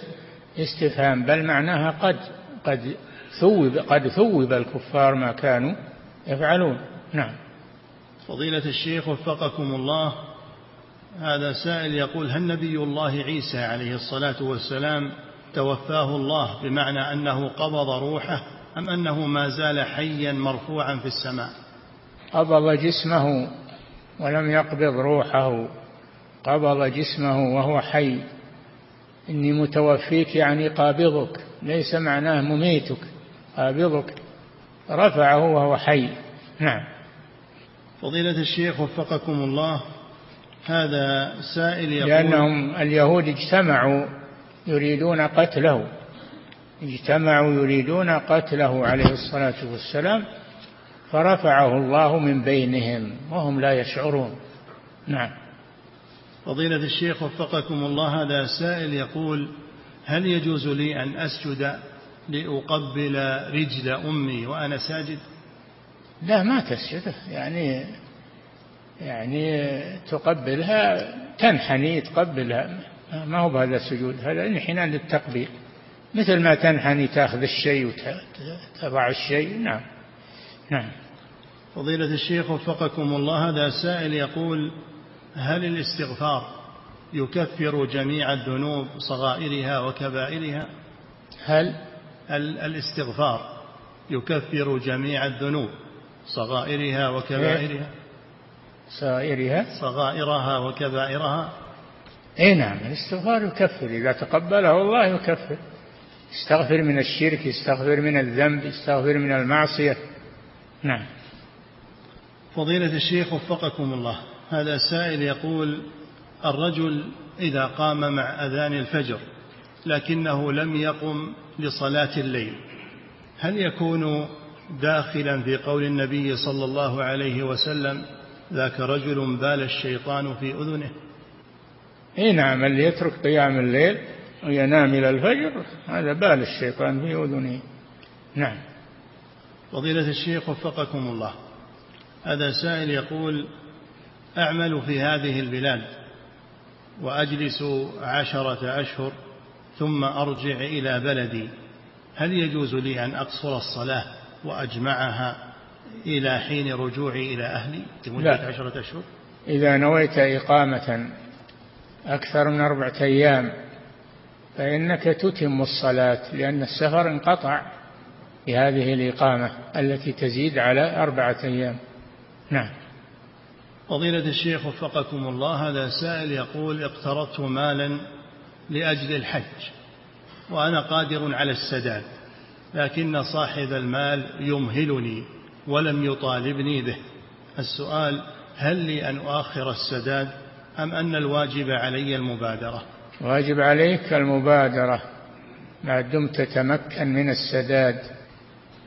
استفهام بل معناها قد قد ثوب قد ثوب الكفار ما كانوا يفعلون. نعم. فضيلة الشيخ وفقكم الله هذا سائل يقول هل نبي الله عيسى عليه الصلاة والسلام توفاه الله بمعنى أنه قبض روحه أم أنه ما زال حيا مرفوعا في السماء؟ قبض جسمه ولم يقبض روحه قبض جسمه وهو حي. إني متوفيك يعني قابضك ليس معناه مميتك قابضك. رفعه وهو حي. نعم. فضيلة الشيخ وفقكم الله هذا سائل يقول لأنهم اليهود اجتمعوا يريدون قتله. اجتمعوا يريدون قتله عليه الصلاة والسلام. فرفعه الله من بينهم وهم لا يشعرون. نعم. فضيلة الشيخ وفقكم الله هذا سائل يقول هل يجوز لي أن أسجد لأقبل رجل أمي وأنا ساجد؟ لا ما تسجد يعني يعني تقبلها تنحني تقبلها. ما هو بهذا السجود؟ هذا انحناء للتقبيل. مثل ما تنحني تأخذ الشيء وتضع الشيء. نعم. نعم. فضيلة الشيخ وفقكم الله هذا سائل يقول هل الاستغفار يكفر جميع الذنوب صغائرها وكبائرها؟ هل؟ الاستغفار يكفر جميع الذنوب صغائرها وكبائرها؟ صغائرها؟ صغائرها وكبائرها؟ اي نعم الاستغفار يكفر إذا تقبله الله يكفر. يستغفر من الشرك يستغفر من الذنب يستغفر من المعصية. نعم. فضيلة الشيخ وفقكم الله. هذا سائل يقول الرجل إذا قام مع أذان الفجر لكنه لم يقم لصلاة الليل هل يكون داخلا في قول النبي صلى الله عليه وسلم ذاك رجل بال الشيطان في أذنه؟ اي نعم اللي يترك قيام الليل وينام إلى الفجر هذا بال الشيطان في أذنه. نعم. فضيلة الشيخ وفقكم الله. هذا سائل يقول أعمل في هذه البلاد وأجلس عشرة أشهر ثم أرجع إلى بلدي هل يجوز لي أن أقصر الصلاة وأجمعها إلى حين رجوعي إلى أهلي لمدة عشرة أشهر؟ إذا نويت إقامة أكثر من أربعة أيام فإنك تتم الصلاة لأن السفر انقطع بهذه الإقامة التي تزيد على أربعة أيام. نعم. فضيلة الشيخ وفقكم الله هذا سائل يقول اقترضت مالا لأجل الحج وأنا قادر على السداد لكن صاحب المال يمهلني ولم يطالبني به. السؤال هل لي أن أؤخر السداد أم أن الواجب علي المبادرة؟ واجب عليك المبادرة. ما دمت تتمكن من السداد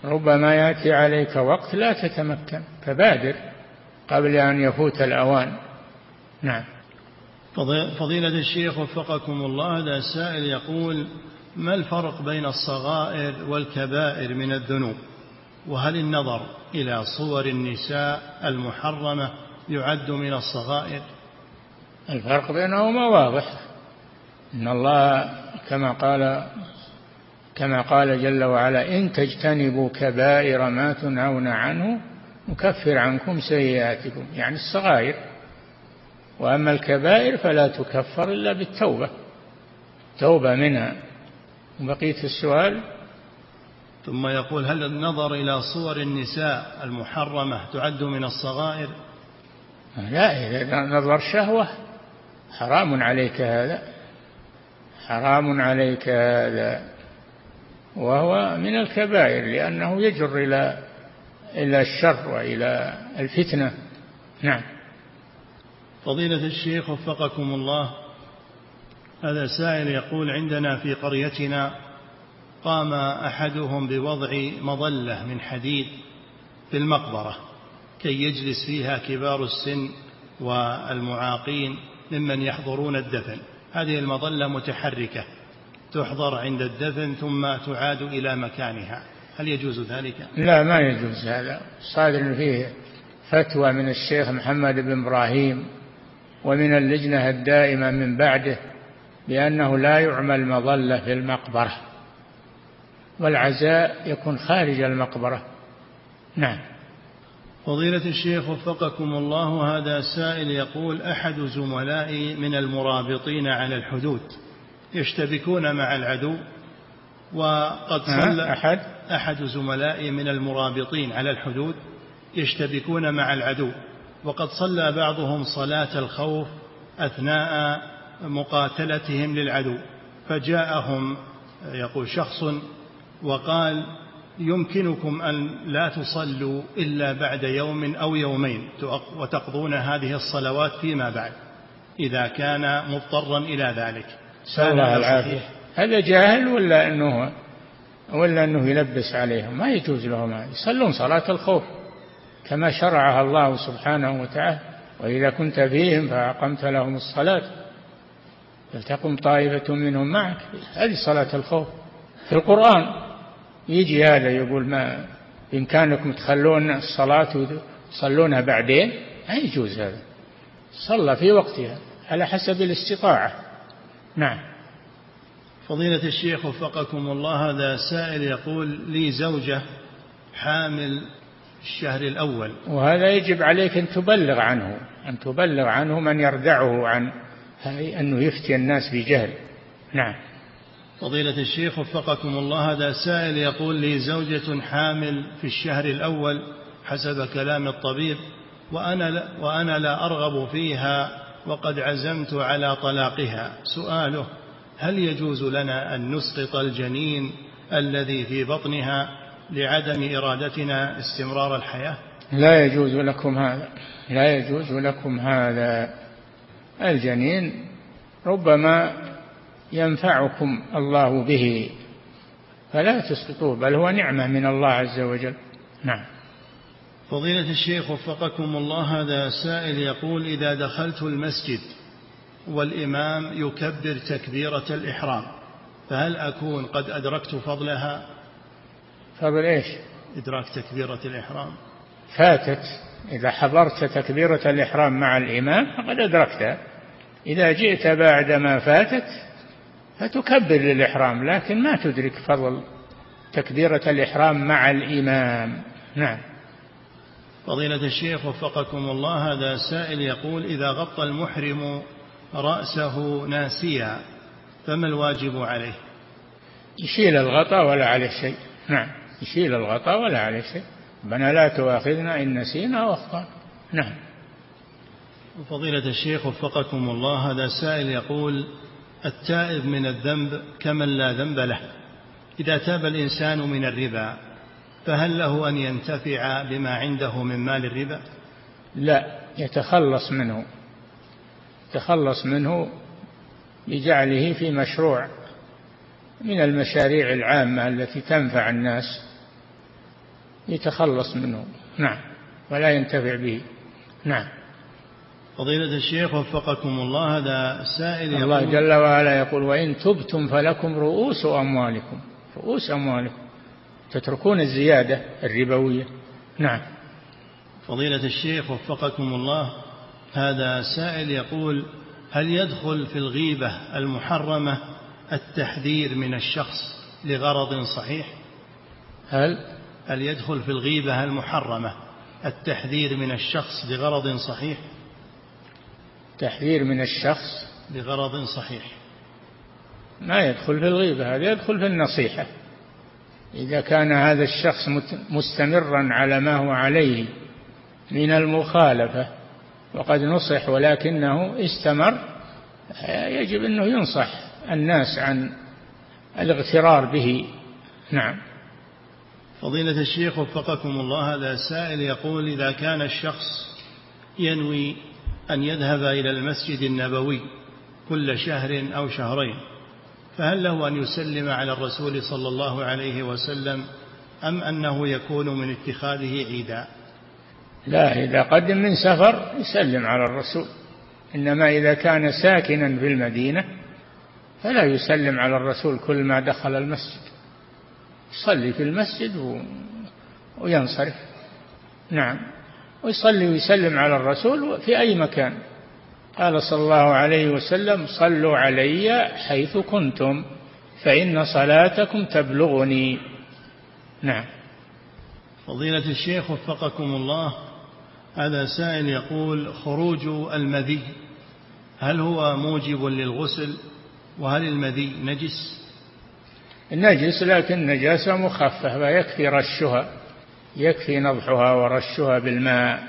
ربما يأتي عليك وقت لا تتمكن فبادر. قبل أن يفوت الأوان. نعم. فضيلة الشيخ وفقكم الله هذا سائل يقول ما الفرق بين الصغائر والكبائر من الذنوب؟ وهل النظر إلى صور النساء المحرمة يعد من الصغائر؟ الفرق بينهما واضح. إن الله كما قال كما قال جل وعلا إن تجتنبوا كبائر ما تنهون عنه نكفر عنكم سيئاتكم يعني الصغائر. وأما الكبائر فلا تكفر إلا بالتوبة. توبة منها. بقية السؤال؟ ثم يقول هل النظر إلى صور النساء المحرمة تعد من الصغائر؟ لا إذا نظر شهوة. حرام عليك هذا. حرام عليك هذا. وهو من الكبائر لأنه يجر إلى إلى الشر وإلى الفتنة. نعم. فضيلة الشيخ وفقكم الله هذا سائل يقول عندنا في قريتنا قام أحدهم بوضع مظلة من حديد في المقبرة كي يجلس فيها كبار السن والمعاقين ممن يحضرون الدفن. هذه المظلة متحركة تحضر عند الدفن ثم تعاد إلى مكانها. هل يجوز ذلك؟ لا ما يجوز هذا. صادر فيه فتوى من الشيخ محمد بن إبراهيم ومن اللجنة الدائمة من بعده بأنه لا يعمل مظلة في المقبرة والعزاء يكون خارج المقبرة. نعم. فضيلة الشيخ وفقكم الله هذا سائل يقول أحد زملائي من المرابطين على الحدود يشتبكون مع العدو وقد صلى أحد؟ أحد زملائي من المرابطين على الحدود يشتبكون مع العدو وقد صلى بعضهم صلاة الخوف أثناء مقاتلتهم للعدو فجاءهم يقول شخص وقال يمكنكم أن لا تصلوا إلا بعد يوم أو يومين وتقضون هذه الصلوات فيما بعد إذا كان مضطرا إلى ذلك. الله العافية هذا جاهل ولا أنه ولا أنه يلبس عليهم. ما يجوز لهم. يصلون صلاة الخوف كما شرعها الله سبحانه وتعالى. وإذا كنت فيهم فأقمت لهم الصلاة. فلتقم طائفة منهم معك. هذه صلاة الخوف. في القرآن يجي هذا يقول ما بإمكانكم تخلون الصلاة وتصلونها بعدين ما يجوز هذا. صلى في وقتها على حسب الاستطاعة. نعم. فضيلة الشيخ وفقكم الله هذا سائل يقول لي زوجة حامل الشهر الأول. وهذا يجب عليك أن تبلغ عنه أن تبلغ عنه من يردعه عن أنه يفتي الناس بجهل. نعم. فضيلة الشيخ وفقكم الله هذا سائل يقول لي زوجة حامل في الشهر الأول حسب كلام الطبيب وأنا لا, وأنا لا أرغب فيها وقد عزمت على طلاقها. سؤاله هل يجوز لنا أن نسقط الجنين الذي في بطنها لعدم إرادتنا استمرار الحياة؟ لا يجوز لكم هذا لا يجوز لكم هذا. الجنين ربما ينفعكم الله به فلا تسقطوه بل هو نعمة من الله عز وجل. نعم. فضيلة الشيخ وفقكم الله هذا سائل يقول إذا دخلت المسجد والإمام يكبر تكبيرة الإحرام فهل أكون قد أدركت فضلها؟ فضل إيش؟ إدراك تكبيرة الإحرام. فاتت. إذا حضرت تكبيرة الإحرام مع الإمام فقد أدركتها إذا جئت بعد ما فاتت فتكبر للإحرام لكن ما تدرك فضل تكبيرة الإحرام مع الإمام. نعم. فضيلة الشيخ وفقكم الله هذا سائل يقول إذا غطى المحرم رأسه ناسيا فما الواجب عليه؟ يشيل الغطاء ولا عليه شيء. نعم يشيل الغطاء ولا عليه شيء. ربنا لا تؤاخذنا إن نسينا وأخطأنا. نعم. فضيلة الشيخ وفقكم الله هذا سائل يقول التائب من الذنب كمن لا ذنب له. إذا تاب الإنسان من الربا فهل له أن ينتفع بما عنده من مال الربا؟ لا يتخلص منه. يتخلص منه بجعله في مشروع من المشاريع العامة التي تنفع الناس يتخلص منه. نعم. ولا ينتفع به. نعم. فضيلة الشيخ وفقكم الله هذا سائل يقول الله جل وعلا يقول وإن تبتم فلكم رؤوس أموالكم. رؤوس أموالكم. تتركون الزيادة الربوية. نعم. فضيلة الشيخ وفقكم الله هذا سائل يقول هل يدخل في الغيبة المحرمة التحذير من الشخص لغرض صحيح؟ هل؟ هل يدخل في الغيبة المحرمة التحذير من الشخص لغرض صحيح؟ تحذير من الشخص؟ لغرض صحيح. ما يدخل في الغيبة هذا يدخل في النصيحة. إذا كان هذا الشخص مستمرا على ما هو عليه من المخالفة وقد نصح ولكنه استمر يجب أنه ينصح الناس عن الاغترار به. نعم. فضيلة الشيخ وفقكم الله هذا سائل يقول إذا كان الشخص ينوي أن يذهب إلى المسجد النبوي كل شهر أو شهرين فهل له أن يسلم على الرسول صلى الله عليه وسلم أم أنه يكون من اتخاذه عيدا؟ لا إذا قدم من سفر يسلم على الرسول. إنما إذا كان ساكنا في المدينة فلا يسلم على الرسول كل ما دخل المسجد. يصلي في المسجد و... وينصرف. نعم. ويصلي ويسلم على الرسول في أي مكان. قال صلى الله عليه وسلم صلوا علي حيث كنتم فإن صلاتكم تبلغني. نعم. فضيلة الشيخ وفقكم الله هذا سائل يقول خروج المذي هل هو موجب للغسل؟ وهل المذي نجس؟ نجس لكن نجاسة مخففة ويكفي رشها يكفي نضحها ورشها بالماء.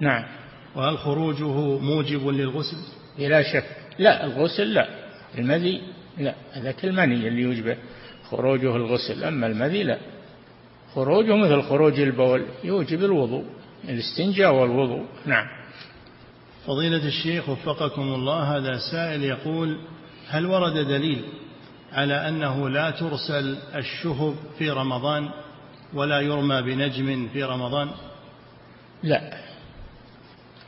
نعم. وهل خروجه موجب للغسل؟ بلا شك. لا الغسل لا. المذي لا. هذاك المني اللي يوجب خروجه الغسل. أما المذي لا. خروجه مثل خروج البول يوجب الوضوء. الاستنجاء والوضوء. نعم. فضيلة الشيخ وفقكم الله هذا سائل يقول هل ورد دليل على أنه لا ترسل الشهب في رمضان ولا يرمى بنجم في رمضان؟ لا.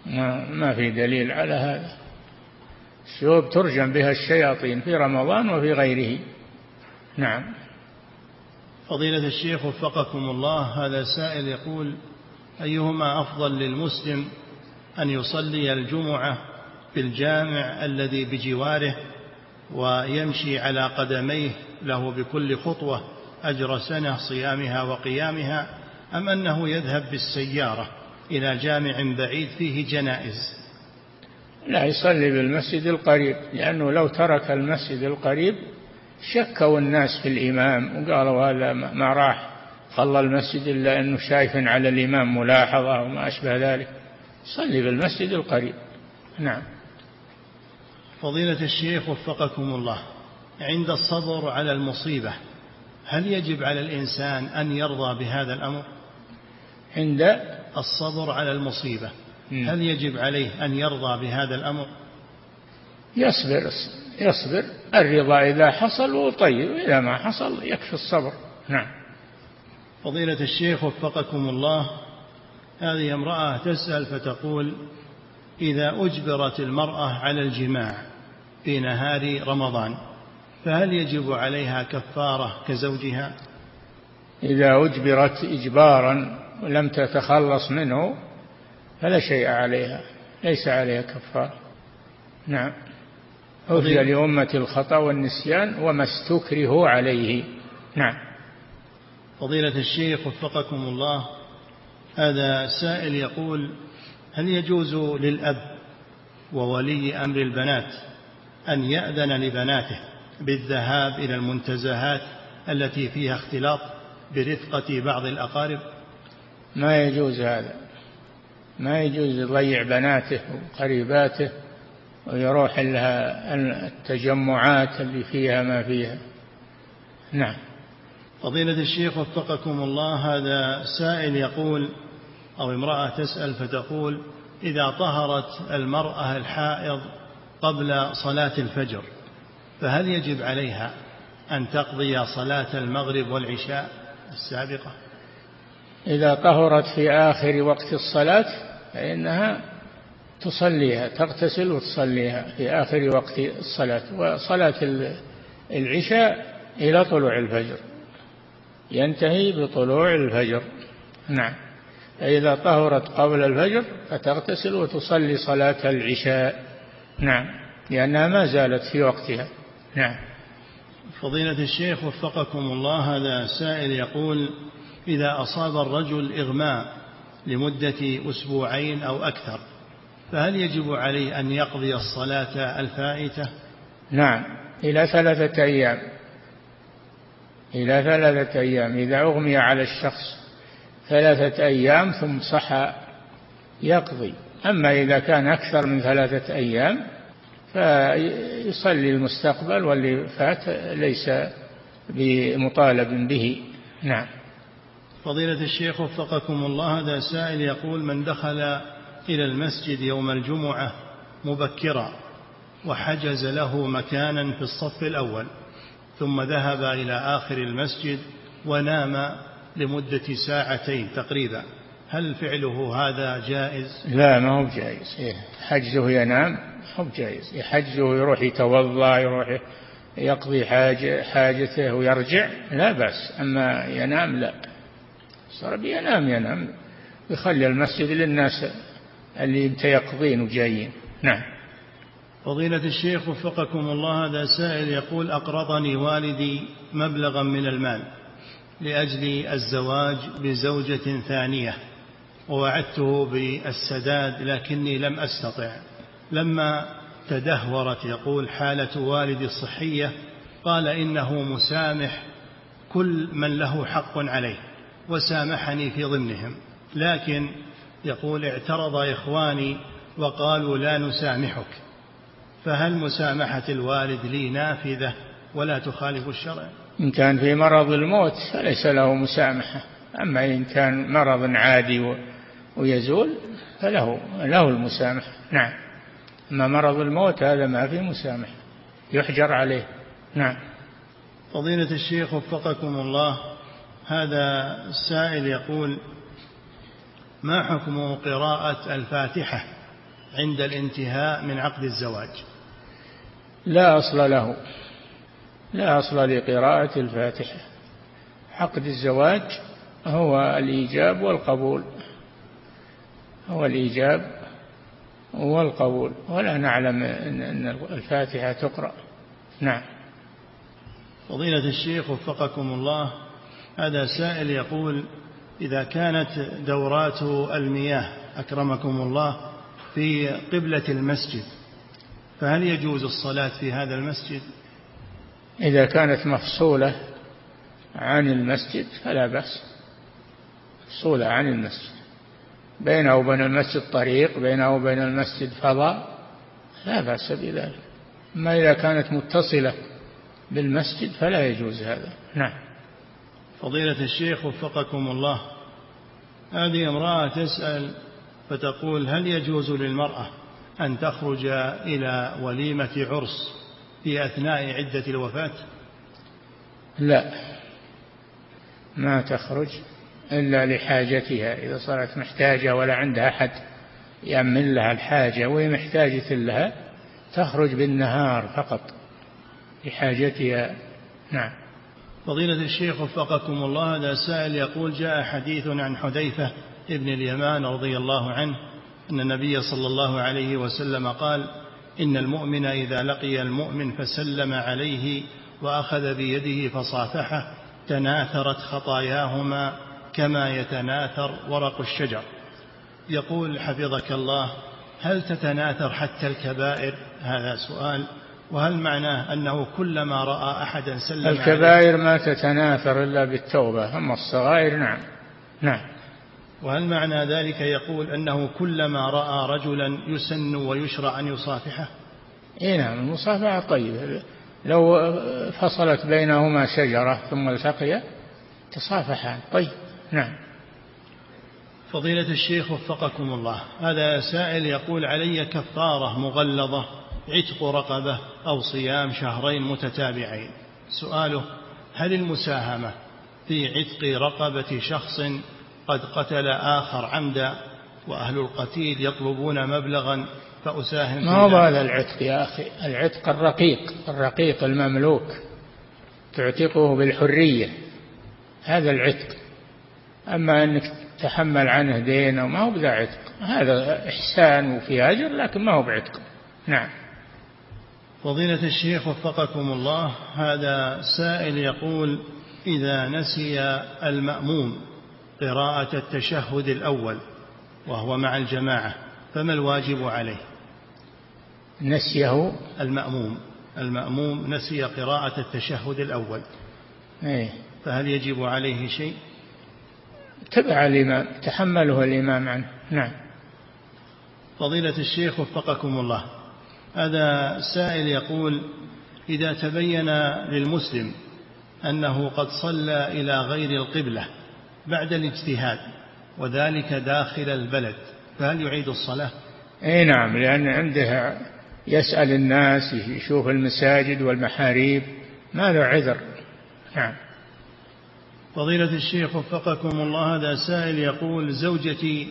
ما, ما في دليل على هذا. الشهب ترجم بها الشياطين في رمضان وفي غيره. نعم. فضيلة الشيخ وفقكم الله هذا سائل يقول أيهما أفضل للمسلم أن يصلي الجمعة في الجامع الذي بجواره ويمشي على قدميه له بكل خطوة أجر سنة صيامها وقيامها أم أنه يذهب بالسيارة إلى جامع بعيد فيه جنائز؟ لا يصلي بالمسجد القريب لأنه لو ترك المسجد القريب شكوا الناس في الإمام وقالوا هذا ما راح. خلى المسجد إلا أنه شايف على الإمام ملاحظة وما أشبه ذلك. صلي بالمسجد القريب. نعم. فضيلة الشيخ وفقكم الله عند الصبر على المصيبة هل يجب على الإنسان أن يرضى بهذا الأمر؟ عند الصبر على المصيبة هل يجب عليه أن يرضى بهذا الأمر؟ يصبر يصبر. الرضا إذا حصل وطيب إذا ما حصل يكفي الصبر. نعم. فضيلة الشيخ وفقكم الله هذه امرأة تسأل فتقول إذا أجبرت المرأة على الجماع في نهار رمضان فهل يجب عليها كفارة كزوجها؟ إذا أجبرت إجبارا ولم تتخلص منه فلا شيء عليها ليس عليها كفارة. نعم. عفي لأمة الخطأ والنسيان وما استكرهوا عليه. نعم. فضيلة الشيخ وفقكم الله هذا سائل يقول هل يجوز للأب وولي أمر البنات أن يأذن لبناته بالذهاب إلى المنتزهات التي فيها اختلاط برفقة بعض الأقارب؟ ما يجوز هذا. ما يجوز يضيع بناته وقريباته ويروح لها التجمعات اللي فيها ما فيها. نعم. فضيلة الشيخ وفقكم الله هذا سائل يقول أو امرأة تسأل فتقول إذا طهرت المرأة الحائض قبل صلاة الفجر فهل يجب عليها أن تقضي صلاة المغرب والعشاء السابقة؟ إذا طهرت في آخر وقت الصلاة فإنها تصليها تغتسل وتصليها في آخر وقت الصلاة وصلاة العشاء إلى طلوع الفجر. ينتهي بطلوع الفجر. نعم. فإذا طهرت قبل الفجر فتغتسل وتصلي صلاة العشاء. نعم. لأنها ما زالت في وقتها. نعم. فضيلة الشيخ وفقكم الله هذا سائل يقول إذا أصاب الرجل إغماء لمدة أسبوعين أو أكثر فهل يجب عليه أن يقضي الصلاة الفائتة؟ نعم. إلى ثلاثة أيام. إلى ثلاثة أيام. إذا أغمي على الشخص ثلاثة أيام ثم صحى يقضي. أما إذا كان أكثر من ثلاثة أيام فيصلي المستقبل واللي فات ليس بمطالب به. نعم. فضيلة الشيخ وفقكم الله هذا سائل يقول من دخل إلى المسجد يوم الجمعة مبكرا وحجز له مكانا في الصف الأول ثم ذهب إلى آخر المسجد ونام لمدة ساعتين تقريبا. هل فعله هذا جائز؟ لا ما هو جائز. إيه، حجزه ينام هو جائز. يحجزه يروح يتوضأ يروح يقضي حاجة حاجته ويرجع لا بأس. أما ينام لا. صار ينام ينام. يخلي المسجد للناس اللي متيقظين وجايين. نعم. فضيلة الشيخ وفقكم الله هذا سائل يقول أقرضني والدي مبلغا من المال لأجل الزواج بزوجة ثانية ووعدته بالسداد لكني لم أستطع. لما تدهورت يقول حالة والدي الصحية قال إنه مسامح كل من له حق عليه وسامحني في ضمنهم. لكن يقول اعترض إخواني وقالوا لا نسامحك. فهل مسامحة الوالد لي نافذة ولا تخالف الشرع؟ إن كان في مرض الموت فليس له مسامحة. أما إن كان مرض عادي ويزول فله له المسامحة. نعم. أما مرض الموت هذا ما في مسامحة. يحجر عليه. نعم. فضيلة الشيخ وفقكم الله هذا السائل يقول ما حكم قراءة الفاتحة؟ عند الانتهاء من عقد الزواج. لا أصل له. لا أصل لقراءة الفاتحة. عقد الزواج هو الإيجاب والقبول. هو الإيجاب والقبول. ولا نعلم أن الفاتحة تقرأ. نعم. فضيلة الشيخ وفقكم الله هذا سائل يقول إذا كانت دورات المياه أكرمكم الله في قبلة المسجد فهل يجوز الصلاة في هذا المسجد؟ إذا كانت مفصولة عن المسجد فلا بأس مفصولة عن المسجد. بينه وبين المسجد طريق بينه وبين المسجد فضاء لا بأس بذلك. أما إذا كانت متصلة بالمسجد فلا يجوز هذا. نعم. فضيلة الشيخ وفقكم الله هذه امرأة تسأل فتقول هل يجوز للمرأة أن تخرج إلى وليمة عرس في أثناء عدة الوفاة؟ لا. ما تخرج إلا لحاجتها. إذا صارت محتاجة ولا عندها أحد يأمن لها الحاجة وهي محتاجة لها تخرج بالنهار فقط لحاجتها. نعم. فضيلة الشيخ وفقكم الله هذا سائل يقول جاء حديث عن حذيفة ابن اليمان رضي الله عنه أن النبي صلى الله عليه وسلم قال إن المؤمن إذا لقي المؤمن فسلم عليه وأخذ بيده فصافحه تناثرت خطاياهما كما يتناثر ورق الشجر. يقول حفظك الله هل تتناثر حتى الكبائر؟ هذا سؤال. وهل معناه أنه كلما رأى أحدا سلم الكبائر ما تتناثر إلا بالتوبة أما الصغائر نعم. نعم. وهل معنى ذلك يقول أنه كلما رأى رجلا يسن ويشرع أن يصافحه؟ اي نعم المصافحة طيبة لو فصلت بينهما شجرة ثم التقيا تصافحان طيب نعم. فضيلة الشيخ وفقكم الله هذا سائل يقول علي كفارة مغلظة عتق رقبة أو صيام شهرين متتابعين. سؤاله هل المساهمة في عتق رقبة شخص قد قتل آخر عمدا وأهل القتيل يطلبون مبلغا فأساهم ما هو هذا العتق يا أخي؟ العتق الرقيق الرقيق المملوك تعتقه بالحرية. هذا العتق. أما أنك تحمل عنه دين أو ما هو بذا عتق. هذا إحسان وفي أجر لكن ما هو بعتق. نعم. فضيلة الشيخ وفقكم الله هذا سائل يقول إذا نسي المأموم قراءة التشهد الأول وهو مع الجماعة فما الواجب عليه؟ نسيه. المأموم المأموم نسي قراءة التشهد الأول. إيه. فهل يجب عليه شيء؟ تبع الإمام تحمله الإمام عنه. نعم. فضيلة الشيخ وفقكم الله. هذا سائل يقول إذا تبين للمسلم أنه قد صلى إلى غير القبلة بعد الاجتهاد وذلك داخل البلد فهل يعيد الصلاة؟ أي نعم لأن عنده يسأل الناس يشوف المساجد والمحاريب ما له عذر؟ نعم. فضيلة الشيخ وفقكم الله هذا سائل يقول زوجتي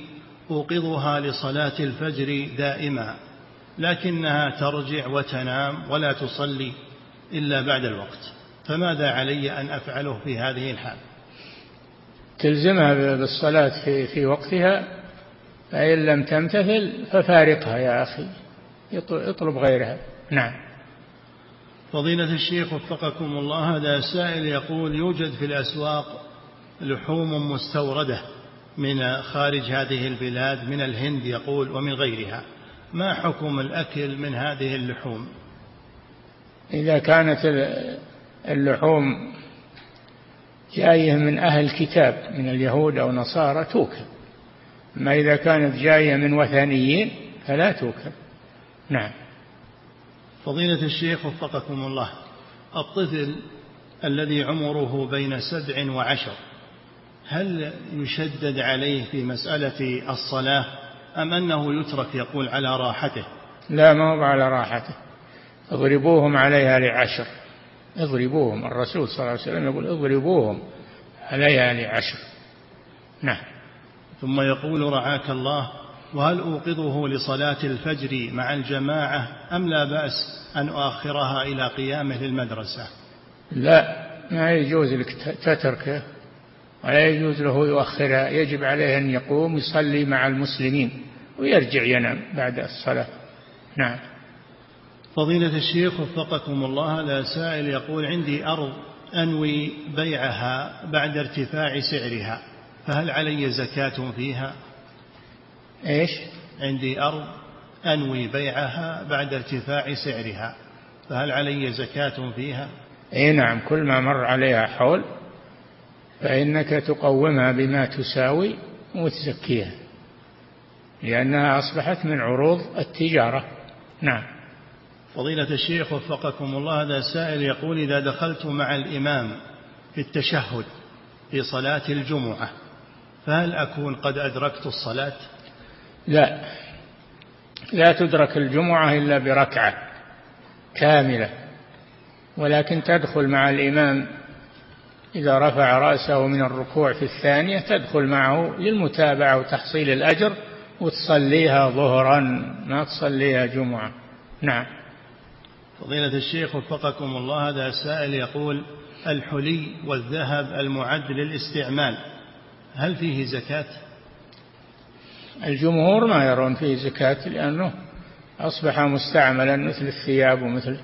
أوقظها لصلاة الفجر دائما لكنها ترجع وتنام ولا تصلي إلا بعد الوقت فماذا علي أن أفعله في هذه الحال؟ تلزمها بالصلاة في, في وقتها فإن لم تمتثل ففارقها يا أخي اطلب غيرها. نعم. فضيلة الشيخ وفقكم الله هذا سائل يقول يوجد في الأسواق لحوم مستوردة من خارج هذه البلاد من الهند يقول ومن غيرها. ما حكم الأكل من هذه اللحوم؟ إذا كانت اللحوم جاية من أهل الكتاب من اليهود أو نصارى توكل. ما إذا كانت جاية من وثنيين فلا توكل. نعم. فضيلة الشيخ وفقكم الله الطفل الذي عمره بين سبع وعشر هل يشدد عليه في مسألة الصلاة أم أنه يترك يقول على راحته؟ لا ما هو على راحته. اضربوهم عليها لعشر. اضربوهم. الرسول صلى الله عليه وسلم يقول اضربوهم عليها لعشر نعم. ثم يقول رعاك الله وهل أوقظه لصلاة الفجر مع الجماعة أم لا بأس أن أؤخرها إلى قيامه للمدرسة؟ لا ما يجوز لك تتركه ولا يجوز له يؤخرها. يجب عليه أن يقوم يصلي مع المسلمين ويرجع ينام بعد الصلاة. نعم. فضيلة الشيخ وفقكم الله هذا سائل يقول عندي أرض أنوي بيعها بعد ارتفاع سعرها فهل علي زكاة فيها؟ إيش؟ عندي أرض أنوي بيعها بعد ارتفاع سعرها فهل علي زكاة فيها؟ أي نعم كل ما مر عليها حول فإنك تقومها بما تساوي وتزكيها لأنها أصبحت من عروض التجارة. نعم. فضيلة الشيخ وفقكم الله هذا سائل يقول إذا دخلت مع الإمام في التشهد في صلاة الجمعة فهل أكون قد أدركت الصلاة؟ لا لا تدرك الجمعة إلا بركعة كاملة ولكن تدخل مع الإمام إذا رفع رأسه من الركوع في الثانية تدخل معه للمتابعة وتحصيل الأجر وتصليها ظهرا ما تصليها جمعة. نعم. فضيلة الشيخ وفقكم الله هذا سائل يقول الحلي والذهب المعد للاستعمال هل فيه زكاة؟ الجمهور ما يرون فيه زكاة لأنه أصبح مستعملا مثل الثياب ومثل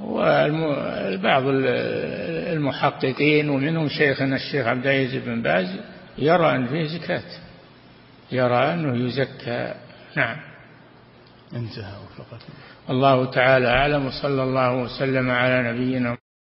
وبعض المحققين ومنهم شيخنا الشيخ عبد العزيز بن باز يرى أن فيه زكاة يرى أنه يزكى. نعم. انتهى وفقكم. الله تعالى أعلم وصلى الله وسلم على نبينا